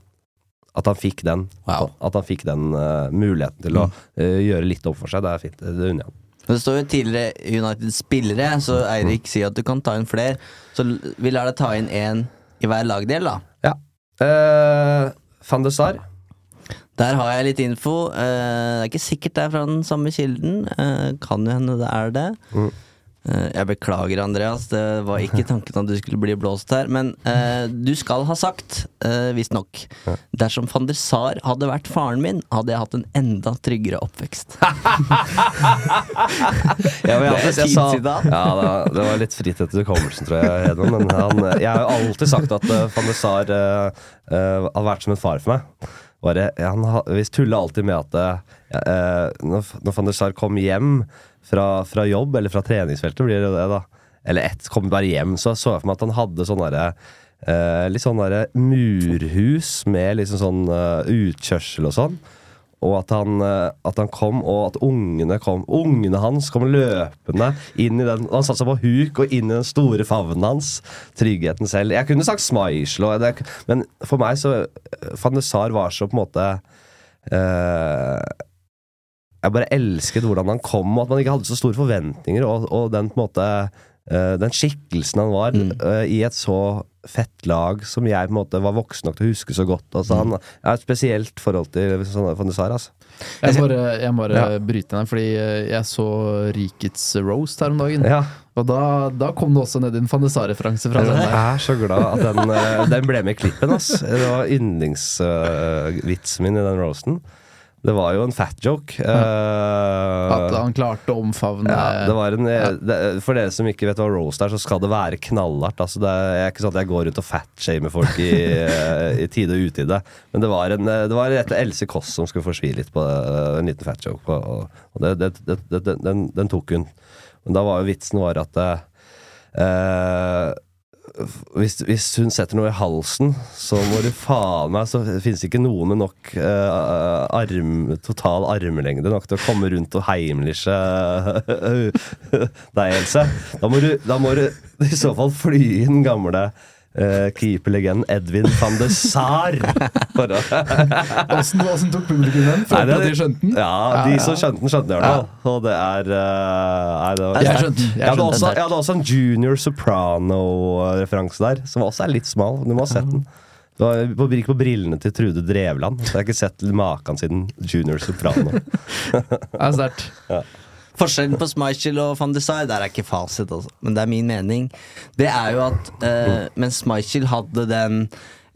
S4: at han fikk den
S3: Wow.
S4: At han fikk den uh, muligheten til å uh, gjøre litt opp for seg, det er fint. Det unner jeg ham.
S3: Det står jo tidligere United-spillere, så Eirik sier at du kan ta inn flere. Så vi lar deg ta inn én i hver lagdel, da.
S4: Ja. Uh, Van de Sar.
S3: Der har jeg litt info. Eh, det er ikke sikkert det er fra den samme kilden. Eh, kan jo hende det er det. Eh, jeg beklager, Andreas. Det var ikke tanken at du skulle bli blåst her. Men eh, du skal ha sagt, uh, visstnok, dersom van der Sar hadde vært faren min, hadde jeg hatt en enda tryggere oppvekst.
S4: Ja, men jeg,
S3: er
S4: jeg, sa, ja, da, det var litt fritt etter hukommelsen, tror jeg. Hedon, Men han, jeg har jo alltid sagt at uh, van der Sar uh, uh, har vært som en far for meg. Bare, han, ha- vi tulla alltid med at uh, når, når van der Sar kom hjem fra, fra jobb, eller fra treningsfeltet, blir det det, da. Eller ett, kom bare hjem, så så jeg for meg at han hadde sånn derre uh, Litt sånn derre murhus med liksom sånn uh, utkjørsel og sånn. Og at han, eh, at han kom, og at ungene kom Ungene hans kom løpende inn i den Han satte seg på huk og inn i den store favnen hans. Tryggheten selv. Jeg kunne sagt Smaislo, men for meg så eh, Van var så på en måte eh, Jeg bare elsket hvordan han kom, og at man ikke hadde så store forventninger, og, og den måte uh, Den skikkelsen han var eh, i et så fett lag som jeg på en måte var voksen nok til å huske så godt. Altså, Han har et spesielt forhold til Van de Sar. Altså.
S5: Jeg må bare, jeg må bare
S4: Ja.
S5: bryte ned, fordi eh, jeg så Rikets roast her om dagen.
S4: Ja.
S5: Og da, da kom det også ned en Van de Sar-referanse fra den
S4: Jeg er så glad at den, den ble med i klippen. Ass. Det var yndlingsvitsen min i den roasten. Det var jo en fat joke. Ja.
S5: At han klarte å omfavne
S4: ja, det var en, eh, det, For dere som ikke vet hva roast er, så skal det være knallhardt. Altså det er ikke sånn at jeg går rundt og fatshamer folk i, eh, i tide og utide. Men det var, en, eh, det var rett Else Kåss som skulle få svi litt på eh, en liten fat joke. På, og det, det, den- den, tok hun. Men da var jo vitsen var at eh, eh, hvis, hvis hun setter noe i halsen, så må du faen meg Så finnes det ikke noen med nok uh, arm, total armlengde nok til å komme rundt og heimliche deg, Else. Da må, du, da må du i så fall fly inn gamle uh, keeperlegenden Edvin van de Saar.
S5: Åssen tok publikum den? Følte at de skjønte den?
S4: Ja, de som skjønte den, skjønte den Ja. Og det er uh, nei, det var,
S5: Jeg skjønte
S4: jeg,
S5: Jeg
S4: hadde også, jeg hadde også en Junior Soprano-referanse der, som også er litt smal. Du må ha sett den. Det var på, gikk på brillene til Trude Drevland. Så jeg har ikke sett maken siden Junior Soprano.
S5: Det er sterkt.
S3: Forskjellen på Schmeichel og van de Sar, der er ikke fasit, altså. Men det er min mening. Det er jo at eh, mens Schmeichel hadde den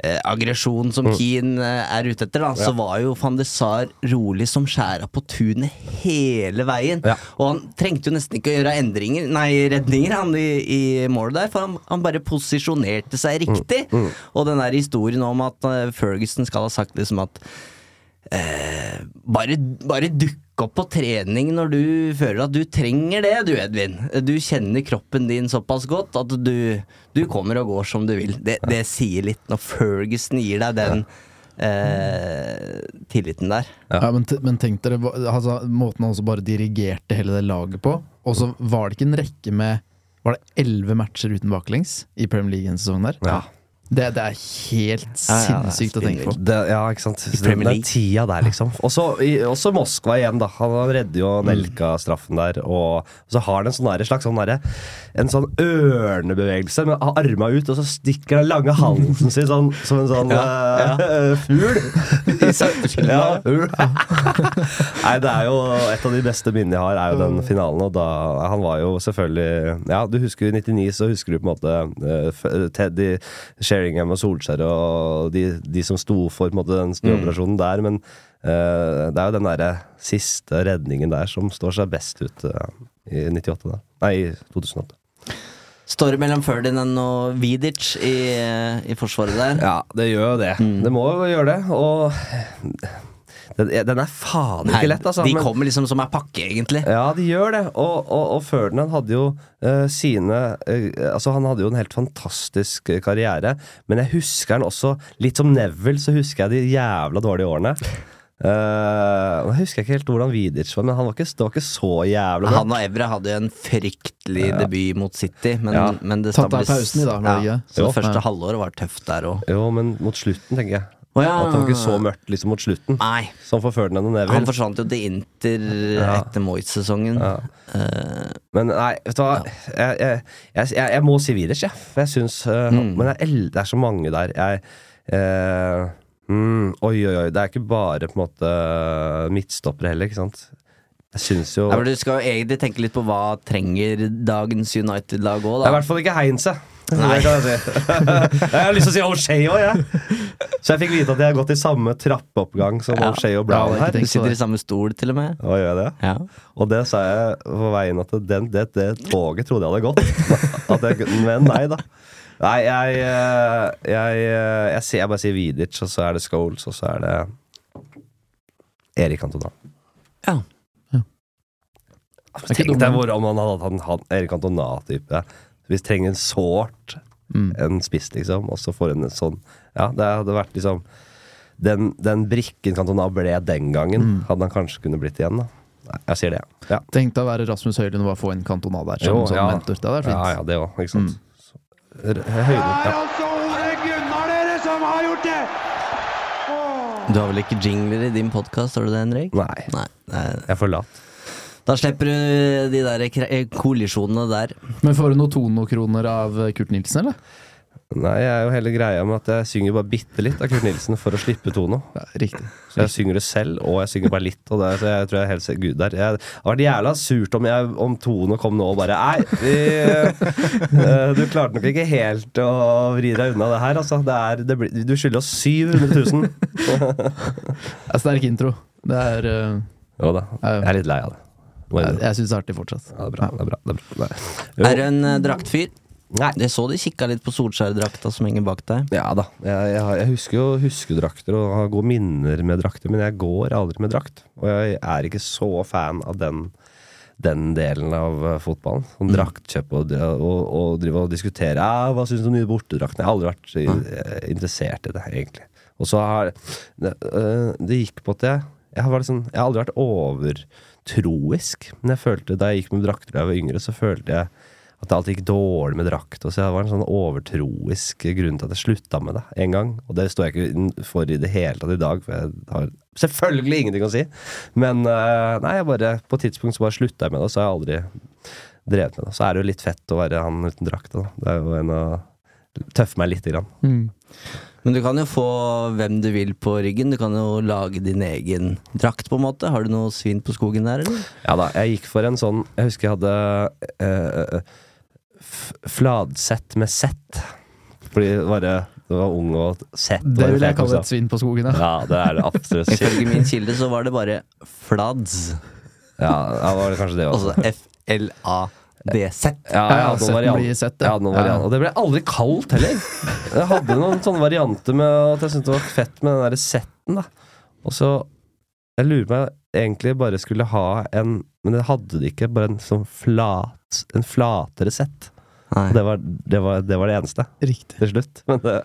S3: eh, aggresjonen som Keane eh, er ute etter, da, så var jo van de Sar rolig som skjæra på tunet hele veien.
S4: Ja.
S3: Og han trengte jo nesten ikke å gjøre endringer Nei, redninger han i, i målet der, for han, han bare posisjonerte seg riktig. Og den der historien om at eh, Ferguson skal ha sagt liksom at eh, bare, bare dukk opp på trening når du føler at du trenger det, du Edvin. Du kjenner kroppen din såpass godt at du, du kommer og går som du vil. Det, det sier litt når Ferguson gir deg den eh, tilliten der.
S5: Ja, men, t- men tenk dere altså, måten han også bare dirigerte hele det laget på. Og så var det ikke en rekke med Var det elleve matcher uten baklengs i Premier League en sesong der?
S4: Ja.
S5: Det, det er helt
S3: Ja, ja, det er
S5: sinnssykt å tenke på.
S4: Det, ja, ikke sant.
S3: Det,
S4: det
S3: er
S4: tida der, liksom. Også, i, også Moskva igjen, da. Han redder jo Nelka straffen der. Og så har han en sånn der, slags sånn der, En sånn ørnebevegelse med arma ut, og så stikker den lange halsen sin sånn som en sånn eh, fugl. ja. Nei, det er jo et av de beste minnene jeg har, er jo den finalen. Og da Han var jo selvfølgelig Ja, du husker jo i 99, så husker du på en måte uh, Teddy Teddy Sheringham og Solskjær og de, de som sto for måte, den snuoperasjonen der, men uh, det er jo den derre siste redningen der som står seg best ut uh, i 98, da. Nei, 2008.
S3: Står det mellom Ferdinand og Vidic i, i forsvaret der?
S4: Ja, det gjør jo det. Det må jo gjøre det, og den, den er faen ikke lett, altså.
S3: de
S4: men-
S3: kommer liksom som ei pakke, egentlig.
S4: Ja, de gjør det. Og, og, og Ferdinand hadde jo uh, sine uh, Altså, han hadde jo en helt fantastisk karriere, men jeg husker han også Litt som Neville, så husker jeg de jævla dårlige årene. Uh, jeg husker ikke helt hvordan Vidic var, men han var ikke, det var ikke så jævla bra.
S3: Han og Evra hadde jo en fryktelig debut mot City, men,
S4: Ja.
S3: men det
S5: Tatt av pausen i dag, var det
S3: ja. Så
S4: Jo.
S3: det første
S5: Ja.
S3: halvåret var tøft der òg.
S4: Jo, men mot slutten, tenker jeg.
S3: Å ja.
S4: At det var ikke så mørkt liksom mot slutten.
S3: Nei.
S4: Så han forførte henne
S3: nedover.
S4: Han
S3: forsvant jo til Inter
S4: Ja.
S3: etter Moyes-sesongen.
S4: Ja.
S3: Uh,
S4: Men nei, vet du hva. Jeg, jeg, jeg, jeg, må si Vidic, jeg. Jeg syns uh,
S3: Mm.
S4: Men det er så mange der. Jeg uh, mm, Oi, oi, oi. Det er ikke bare på en måte midtstoppere heller, ikke sant. Jeg syns jo
S3: ja, men du skal jo egentlig tenke litt på hva trenger dagens United-lag òg,
S4: Det er i hvert fall ikke Heinze.
S3: Nei.
S4: Kan jeg si. jeg har lyst til å si O'Shea òg, jeg. Så jeg fikk vite at jeg har gått i samme trappeoppgang som
S3: Ja.
S4: O'Shea og Brown
S5: det er
S4: her.
S3: Du sitter i samme stol, til og med.
S4: Og, gjør det?
S3: Ja.
S4: Og det sa jeg på veien at den, det, det toget trodde jeg hadde gått. At jeg, men nei da. Nei, jeg eh, jeg, eh, jeg, jeg bare sier Vidic, og så er det Scholes, og så er det Erik Antona.
S3: Ja.
S4: Tenk deg hvor om han hadde hatt han, han, Erik Cantona-type. Vi trenger en sårt
S5: Mm.
S4: en spiss, liksom, og så får en sånn Ja, det hadde vært liksom Den, den brikken Cantona ble den gangen,
S5: Mm.
S4: hadde han kanskje kunne blitt igjen, da. Nei, jeg sier det, ja.
S5: Tenk deg å være Rasmus Høylund og bare få en Cantona der som,
S4: Jo,
S5: som
S4: ja.
S5: mentor. Det hadde vært fint.
S4: ja, det òg, ikke sant.
S5: Mm.
S4: Så, r- høyde,
S6: Det er
S4: ja.
S6: altså Ole Gunnar dere som har gjort det!
S3: Du har vel ikke jingler i din podkast, har du det, Henrik?
S4: Nei,
S3: Nei. nei.
S4: jeg er for lat.
S3: Da slipper du de der eh, kollisjonene der.
S5: Men får du noen Tono-kroner av Kurt Nilsen, eller?
S4: Nei, jeg er jo hele greia med at jeg synger bare bitte litt av Kurt Nilsen for å slippe Tono.
S5: Ja, riktig.
S4: Så jeg synger det selv, og jeg synger bare litt. Og det, så jeg tror jeg helt gud der. Jeg, det hadde vært jævla surt om, jeg, om Tono kom nå og bare Nei, vi, eh, du klarte nok ikke helt å vri deg unna det her, altså. Det er, det blir, du skylder oss 700 000.
S5: Det er sterk intro. Det er eh,
S4: Jo da, jeg er litt lei av det. Jeg
S5: Jeg, syns det er artig fortsatt.
S4: Ja, det er bra. Det er bra, det er bra.
S3: Er du en uh, draktfyr?
S4: Nei.
S3: Jeg så de kikka litt på Solskjær-drakta som henger bak deg.
S4: Ja da. Jeg, jeg, jeg husker jo huskedrakter og har gode minner med drakter, men jeg går aldri med drakt. Og jeg er ikke så fan av den, den delen av eh, fotballen. Sånn draktkjøp og, og, og drive og diskutere ja, hva syns du om nye bortedrakten. Jeg har aldri vært eh, interessert i det, egentlig. Og så har det, øh, det gikk på at jeg jeg har, liksom, jeg har aldri vært overtroisk, men jeg følte da jeg gikk med drakter da jeg var yngre, så følte jeg at det alltid gikk dårlig med drakt. Og så det var en sånn overtroisk grunn til at jeg slutta med det en gang. Og det står jeg ikke for i det hele tatt i dag, for jeg har selvfølgelig ingenting å si. Men øh, nei, bare, på et tidspunkt så bare slutta jeg med det, så har jeg aldri drevet med det. Så er det jo litt fett å være han uten drakt. Det er jo en av tøffe meg lite grann.
S3: Men du kan jo få hvem du vil på ryggen. Du kan jo lage din egen drakt, på en måte. Har du noe svin på skogen der, eller?
S4: Ja da, jeg gikk for en sånn Jeg husker jeg hadde eh, fladsett med sett. Fordi bare det var ung og sett.
S5: Det vil jeg kalle et svin på skogen, ja.
S4: Ja, det er det absolutt.
S3: Ifølge min kilde så var det bare flads.
S4: Ja, ja, var det kanskje det også.
S3: Altså F-L-A-D-Z.
S4: Ja,
S5: Ja, ja,
S4: jeg hadde noen
S5: setten
S4: variant-
S5: blir sett,
S4: ja. variant. Og det ble aldri kaldt heller. Jeg hadde noen sånne varianter med at jeg syntes det var fett med den derre setten. da Og så Jeg lurer på om jeg egentlig bare skulle ha en Men det hadde de ikke. Bare en sånn flat En flatere sett. Det var det, var, det var det eneste
S5: Riktig.
S4: til slutt. Men det,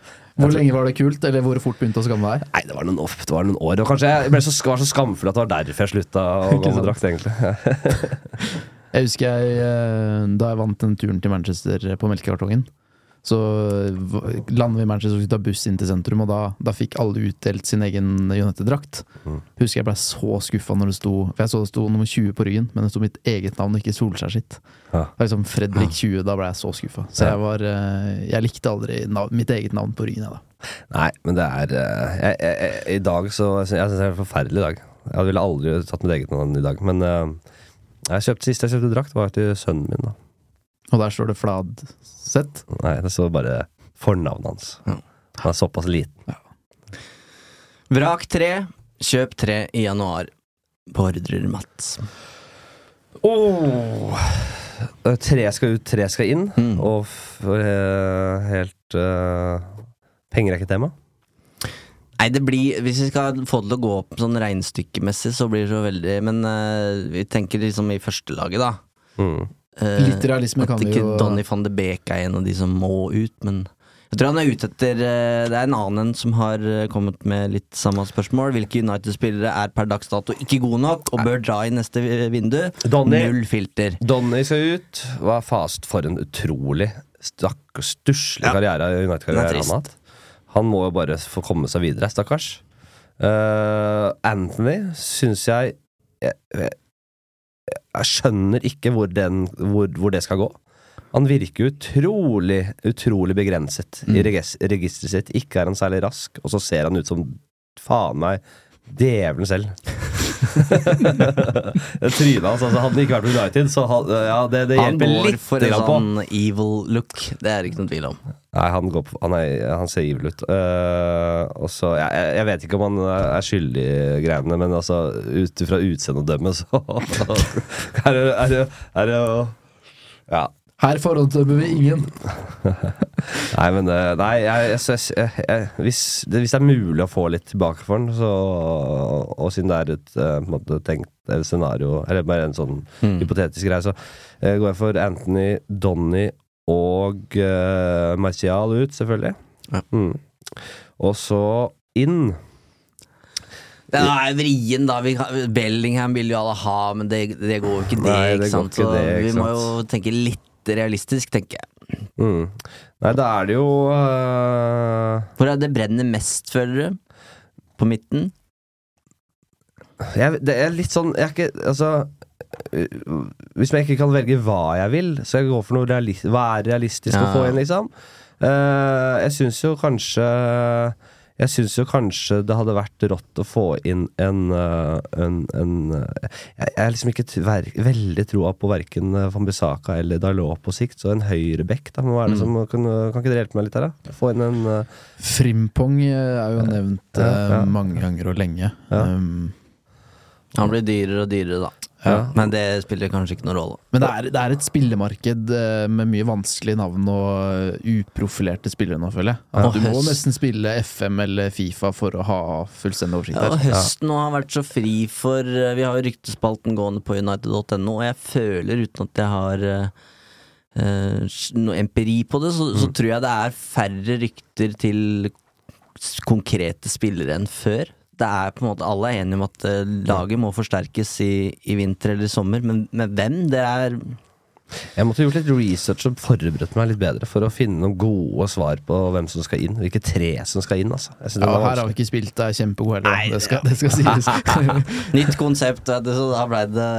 S5: Hvor lenge var det kult, eller hvor fort begynte å skamme deg?
S4: Nei, det var noen, det var noen år. Og kanskje jeg ble så, var så skamfull at det var derfor jeg slutta å gå med drakt, egentlig.
S5: Jeg husker jeg, eh, da jeg vant den turen til Manchester på melkekartongen. Så landet vi i Manchester og skulle ta buss inn til sentrum, og da, da fikk alle utdelt sin egen United-drakt.
S4: Mm.
S5: Husker jeg ble så skuffa når det sto For jeg så det sto nummer 20 på ryggen, men det sto mitt eget navn og ikke Solskjær sitt.
S4: Ja.
S5: Det var liksom Fredrik 20, da ble jeg så skuffa. Så jeg var eh, Jeg likte aldri navn, mitt eget navn på ryggen, jeg, da.
S4: Nei, men det er eh, jeg, jeg, I dag så Jeg syns det er en forferdelig dag. Jeg ville aldri tatt mitt eget navn i dag. Men eh, jeg kjøpte, sist jeg kjøpte drakt, var til sønnen min. da
S5: Og der står det Fladseth.
S4: Nei, Det står bare fornavnet hans.
S3: Ja.
S4: Han er såpass liten.
S3: Vrak tre. Kjøp tre i januar. Beordrer Mats.
S4: Oh. Tre skal ut, tre skal inn.
S3: Mm.
S4: Og f eh, helt uh, Penger er ikke tema.
S3: Nei, det blir Hvis vi skal få det til å gå opp sånn regnestykkemessig, så blir det så veldig Men uh, vi tenker liksom i førstelaget, da.
S4: Mm.
S3: Uh,
S5: Litt realisme kan vi
S3: ikke
S5: jo
S3: Donny van de Beek er en av de som må ut, men jeg tror han er ute etter eh, Det er en annen en som har kommet med litt samme spørsmål. Hvilke United-spillere er per dags dato ikke gode nok og bør dra i neste vindu?
S4: Donny.
S3: Null filter.
S4: Donny skal ut. Hva fast for en utrolig stakkars stusslig
S3: Ja.
S4: karriere
S3: er
S4: United-karriere han har hatt. Han må jo bare få komme seg videre, stakkars. Uh, Anthony syns jeg jeg, jeg jeg skjønner ikke hvor, den, hvor, hvor det skal gå. Han virker utrolig, utrolig begrenset i
S3: Mm.
S4: regis- registeret sitt. Ikke er han særlig rask, og så ser han ut som faen meg djevelen selv. Trynet hans. Altså, hadde det ikke vært på United, så hadde, ja, det, det
S3: Han går
S4: litt
S3: for en sånn evil look. Det er ikke noen tvil om.
S4: Nei, han, går på, han, er, han ser evil ut. Uh, og så, jeg, jeg vet ikke om han er skyldig i greiene, men altså, ut fra utseendet å dømme, så er det, er det, er det jo Ja.
S5: Her forhåndsdømmer vi ingen.
S4: Nei, men eh, Nei, jeg, jeg, jeg, hvis, det, hvis det er mulig å få litt tilbake for den, så Og siden det er et eh, måte tenkt eller scenario, eller bare en sånn
S3: Mm.
S4: hypotetisk greie, så eh, går jeg for Anthony, Donny og uh, Martial ut, selvfølgelig.
S3: Ja.
S4: Mm. Og så inn.
S3: Det er vrien, da. Vi, Bellingham vil jo alle ha, men det, det går jo ikke, det.
S4: Nei, det
S3: ikke sant?
S4: ikke det, ikke
S3: vi må jo tenke litt realistisk, tenker jeg.
S4: Mm. Nei, da er det jo uh...
S3: Hvor er det brenner mest, føler du? På midten?
S4: jeg, Det er litt sånn Jeg er ikke Altså Hvis jeg ikke kan velge hva jeg vil, så jeg går for noe realistisk. hva er realistisk å få inn, liksom. Uh, jeg syns jo kanskje Jeg syns jo kanskje det hadde vært rått å få inn en, eh, en, en eh, Jeg er liksom ikke tver, ver veldig troa på verken Van Bissaka eller Dalot på sikt, så en høyrebekk, da. Hva er det
S3: Mm.
S4: som, kan, kan ikke dere hjelpe meg litt her, da? Få inn en uh,
S5: Frimpong eh, er jo nevnt
S4: Ja,
S5: eh,
S4: ja.
S5: mange ganger og lenge.
S4: Ja.
S5: Um,
S3: Han blir dyrere og dyrere, da.
S5: Ja.
S3: Men det spiller kanskje ikke noen rolle.
S5: Men det er, det er et spillemarked eh, med mye vanskelige navn og eh, uprofilerte spillere nå, føler jeg.
S3: Ja,
S5: du må
S3: høst-
S5: nesten spille FM eller Fifa for å ha fullstendig oversikt
S3: Ja, og høsten nå har vært så fri for eh, Vi har jo ryktespalten gående på united.no, og jeg føler, uten at jeg har eh, eh, noe empiri på det, så, så tror jeg det er færre rykter til konkrete spillere enn før. Det er på en måte Alle er enige om at eh, laget må forsterkes i, i vinter eller i sommer, men med hvem? Det er
S4: Jeg måtte gjort litt research og forberedt meg litt bedre for å finne noen gode svar på hvem som skal inn. Hvilke tre som skal inn, altså. Jeg
S5: Ja, her har vi ikke spilt deg kjempegod heller. Nei, Det skal, det skal sies.
S3: Nytt konsept, vet du, så da ble det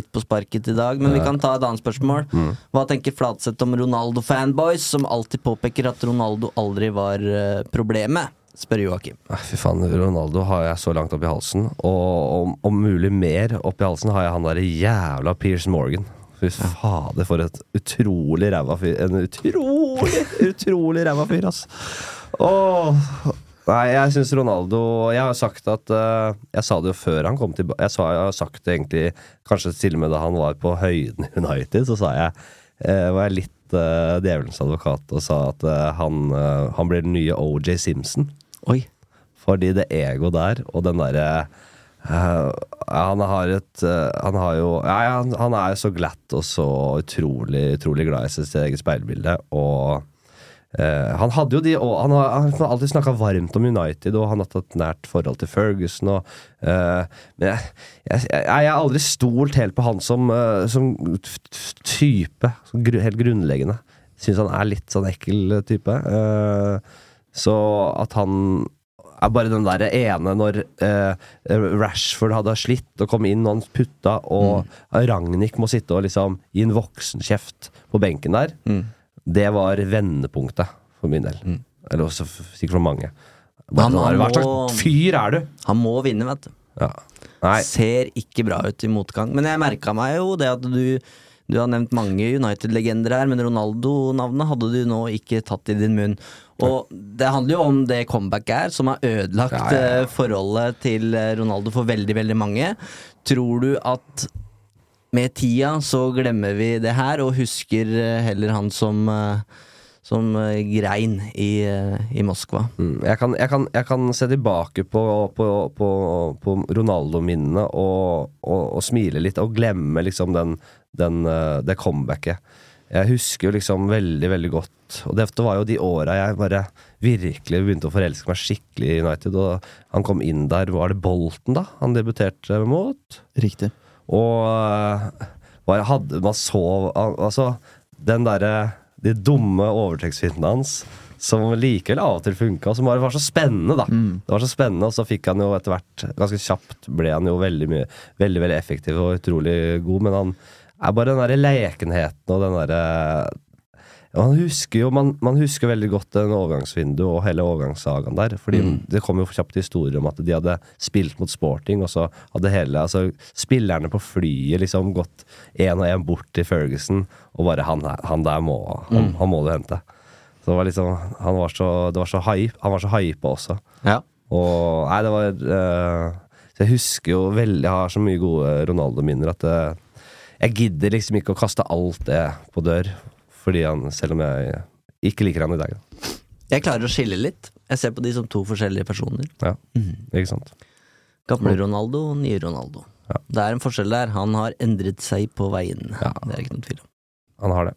S3: litt på sparket i dag. Men vi kan ta et annet spørsmål. Hva tenker Flatseth om Ronaldo-fanboys, som alltid påpeker at Ronaldo aldri var eh, problemet? Spør Joakim.
S4: Fy faen, Ronaldo har jeg så langt opp i halsen. Og om, om mulig mer opp i halsen har jeg han derre jævla Piers Morgan. Fy fader, for et utrolig ræva fyr. En utrolig, utrolig ræva fyr, ass. Åh. Nei, jeg syns Ronaldo Jeg har sagt at uh, Jeg sa det jo før han kom tilbake. Jeg, jeg har sagt det egentlig kanskje til og med da han var på høyden i United. Så sa jeg uh, var jeg litt uh, djevelens advokat og sa at han, han blir den nye OJ Simpson.
S3: Oi.
S4: Fordi det ego der, og den derre uh, Han har et uh, Han har jo ja, han, han er jo så glatt og så utrolig, utrolig glad i sitt eget speilbilde, og Uh, han hadde jo de og Han har, han har alltid snakka varmt om United, og han har tatt nært forhold til Ferguson. Og, uh, men jeg, jeg, jeg, har aldri stolt helt på han som, uh, som type. Som gru, helt grunnleggende. Syns han er litt sånn ekkel type. Eh, så at han er bare den der ene når eh, Rashford hadde slitt og kom inn og han putta, og Ragnhild må sitte og liksom gi en voksenkjeft på benken der, det var vendepunktet for min del. Eller også sikkert for mange. Bare
S3: Han- han
S4: Hva slags fyr er du?
S3: Han må vinne, vet du.
S4: Ja.
S3: Ser ikke bra ut i motgang. Men jeg merka meg jo det at du du har nevnt mange United-legender her, men Ronaldo-navnet hadde du nå ikke tatt i din munn. Og det handler jo om det comebacket her, som har ødelagt
S4: Ja, ja, ja.
S3: eh, forholdet til eh, Ronaldo for veldig, veldig mange. Tror du at med tida så glemmer vi det her, og husker eh, heller han som eh, som eh, grein i, eh, i Moskva.
S4: Mm, Jeg kan, jeg, kan, jeg kan se tilbake på, på, på, på Ronaldo-minnene og, og, og smile litt, og glemme liksom den, den, eh, det comebacket. Jeg husker jo liksom veldig, veldig godt Og dette var jo de åra jeg bare virkelig begynte å forelske meg skikkelig i United. Og han kom inn der, var det Bolten, da? Han debuterte mot?
S5: Riktig.
S4: Og eh, hadde man så Altså, den derre De dumme overtrekksfintene hans som likevel av og til funka, som bare var så spennende, da. Det var så spennende, og så fikk han jo etter hvert, ganske kjapt, ble han jo veldig mye Veldig, veldig effektiv og utrolig god, men han er bare den derre lekenheten og den derre man husker jo man, man husker veldig godt den overgangsvinduet og hele overgangssagaen der. Fordi det kom jo kjapt historier om at de hadde spilt mot sporting, og så hadde hele altså, spillerne på flyet liksom gått én og én bort til Ferguson, og bare han, han der må han, han må du hente. Så det var liksom Han var så, det var så hype, han var så hypa også.
S3: Ja.
S4: Og nei, det var uh, jeg husker jo veldig Jeg har så mye gode Ronaldo-minner at uh, jeg gidder liksom ikke å kaste alt det på dør. Fordi han, selv om jeg ikke liker han i dag. da.
S3: Jeg klarer å skille litt. Jeg ser på de som to forskjellige personer.
S4: Ja, ikke sant?
S3: Gamle Ronaldo og nye Ronaldo.
S4: Ja.
S3: Det er en forskjell der. Han har endret seg på veien.
S4: Ja.
S3: Det er ikke noen tvil om.
S4: Han har det.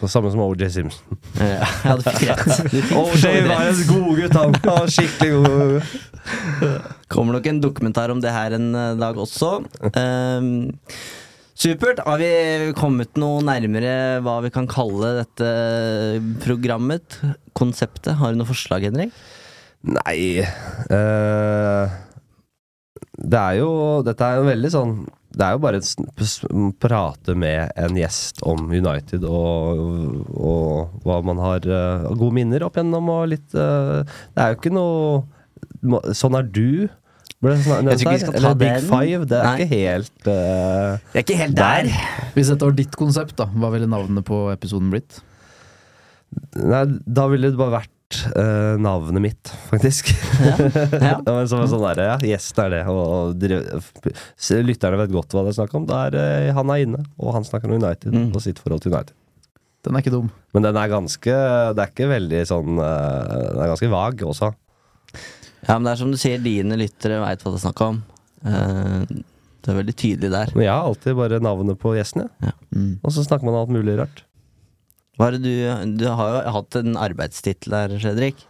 S4: Så Samme som OJ Simpson.
S3: Ja, ja, du fikk rett.
S4: OJ var en god gutt, han. Var skikkelig god.
S3: Kommer nok en dokumentar om det her en eh, dag også. Ehm, supert. Har vi kommet noe nærmere hva vi kan kalle dette programmet? Konseptet? Har du noe forslag, Henrik?
S4: Nei uh, Det er jo Dette er jo veldig sånn Det er jo bare å prate med en gjest om United og, og hva man har uh, gode minner opp gjennom og litt uh, Det er jo ikke noe Sånn er du. Ble det sånn,
S3: Jeg tror ikke vi skal ta
S4: Eller Big
S3: den.
S4: Five. Det er
S3: Nei.
S4: ikke helt uh,
S3: Det er ikke helt der.
S5: Hvis dette var ditt konsept, da, hva ville navnet på episoden blitt?
S4: Nei, da ville det bare vært uh, navnet mitt, faktisk.
S3: Ja.
S4: Ja, som en sånn der, ja, gjesten er det. Og, og lytterne vet godt hva det er snakk om. Det er, eh, han er inne, og han snakker om United
S3: Mm.
S4: og sitt forhold til United.
S5: Den er ikke dum.
S4: Men den er ganske Det er ikke veldig sånn Den er ganske vag også.
S3: Ja, men det er som du sier, dine lyttere veit hva det er snakk om. Uh, det er veldig tydelig der.
S4: Men jeg har alltid bare navnet på gjesten, ja.
S5: Mm.
S4: Og så snakker man om alt mulig rart.
S3: Hva er det du, du har jo hatt en arbeidstittel her, Fredrik.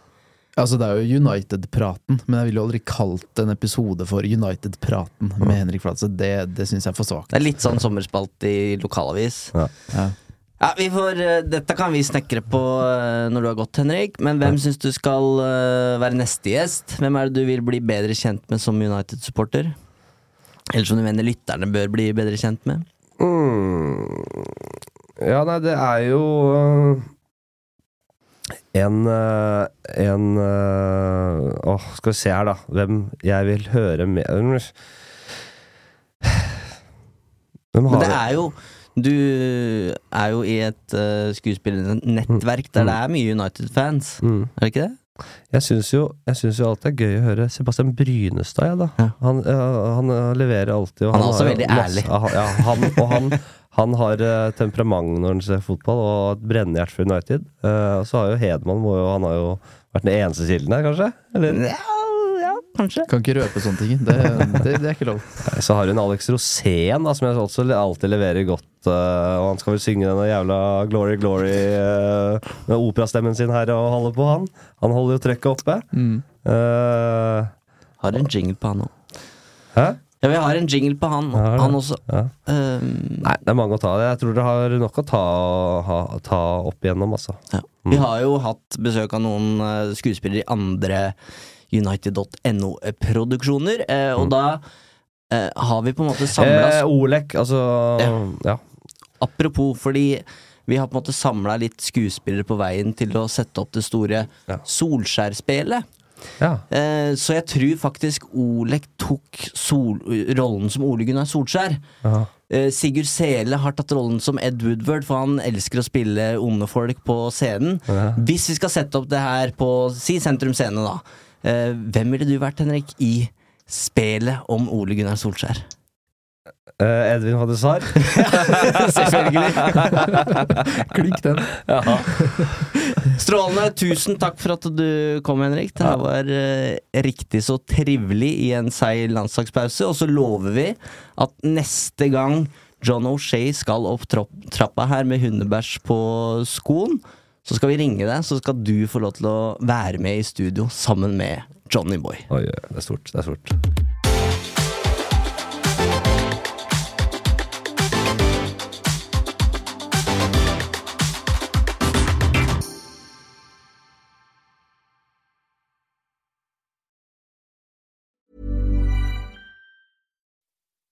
S5: Altså, det er jo United-praten, men jeg ville jo aldri kalt en episode for United-praten med Henrik Fladseth. Det, det syns jeg er for svakt.
S3: Det er litt sånn sommerspalt i lokalavis.
S4: Ja.
S5: Ja.
S3: Ja, vi får, eh, Dette kan vi snekre på eh, når du har gått, Henrik. Men hvem syns du skal eh, være neste gjest? Hvem er det du vil bli bedre kjent med som United-supporter? Eller som du mener lytterne bør bli bedre kjent med?
S4: Mm. Ja, nei, det er jo en En Åh, skal vi se her, da. Hvem jeg vil høre med Hvem
S3: Men det er jo Du er jo i et uh, skuespillernettverk der det er mye United-fans.
S4: Mm.
S3: Er det ikke det?
S4: Jeg syns jo, jo alltid det er gøy å høre Sebastian Brynestad, ja, da.
S3: Ja.
S4: Han, ja, han øh, leverer alltid.
S3: Han er også veldig
S4: masse-
S3: ærlig.
S4: Ja, han, og han, han har temperament når han ser fotball, og et brennende for United. Uh, så har jo Hedman må jo, Han har jo vært den eneste kilden her, kanskje? Eller?
S3: Ja kanskje.
S5: Kan ikke røpe sånne ting. Det, det, det er ikke lov.
S4: Så har hun Alex Rosén, da, som jeg også alltid leverer godt. eh, og han skal vel synge denne jævla Glory Glory eh, med operastemmen sin her og holde på, han. Han holder jo trøkket oppe.
S5: Mm.
S4: Uh,
S3: Har en jingle på han òg.
S4: hæ?
S3: Ja, vi har en jingle på han,
S4: ja,
S3: han også.
S4: Ja.
S3: Um,
S4: Nei, det er mange å ta av. Jeg tror det har nok å ta, ha, ta opp igjennom, altså.
S3: ja. Vi har jo hatt besøk av noen skuespillere i andre United.no-produksjoner, eh, og da eh, har vi på en måte samla
S4: Eh, Olek, altså
S3: Ja.
S4: ja.
S3: Apropos, fordi vi har på en måte samla litt skuespillere på veien til å sette opp det store
S4: Ja.
S3: Solskjær-spelet.
S4: ja.
S3: Eh, så jeg tror faktisk Olek tok sol rollen som Ole Gunnar Solskjær.
S4: Ja.
S3: Eh, Sigurd Sele har tatt rollen som Ed Woodward, for han elsker å spille onde folk på scenen.
S4: Ja.
S3: Hvis vi skal sette opp det her på si Sentrum Scene, da. Eh, hvem ville du vært, Henrik, i spelet om Ole Gunnar Solskjær?
S4: Uh, Edvin hadde svar.
S3: Selvfølgelig.
S5: Klink den.
S3: Strålende. Tusen takk for at du kom, Henrik. Det her var uh, riktig så trivelig i en seig landslagspause. Og så lover vi at neste gang John O'Shay skal opp trappa her med hundebæsj på skoen, så skal vi ringe deg, så skal du få lov til å være med i studio sammen med Johnny Boy.
S4: Oi, det er stort. Det er stort.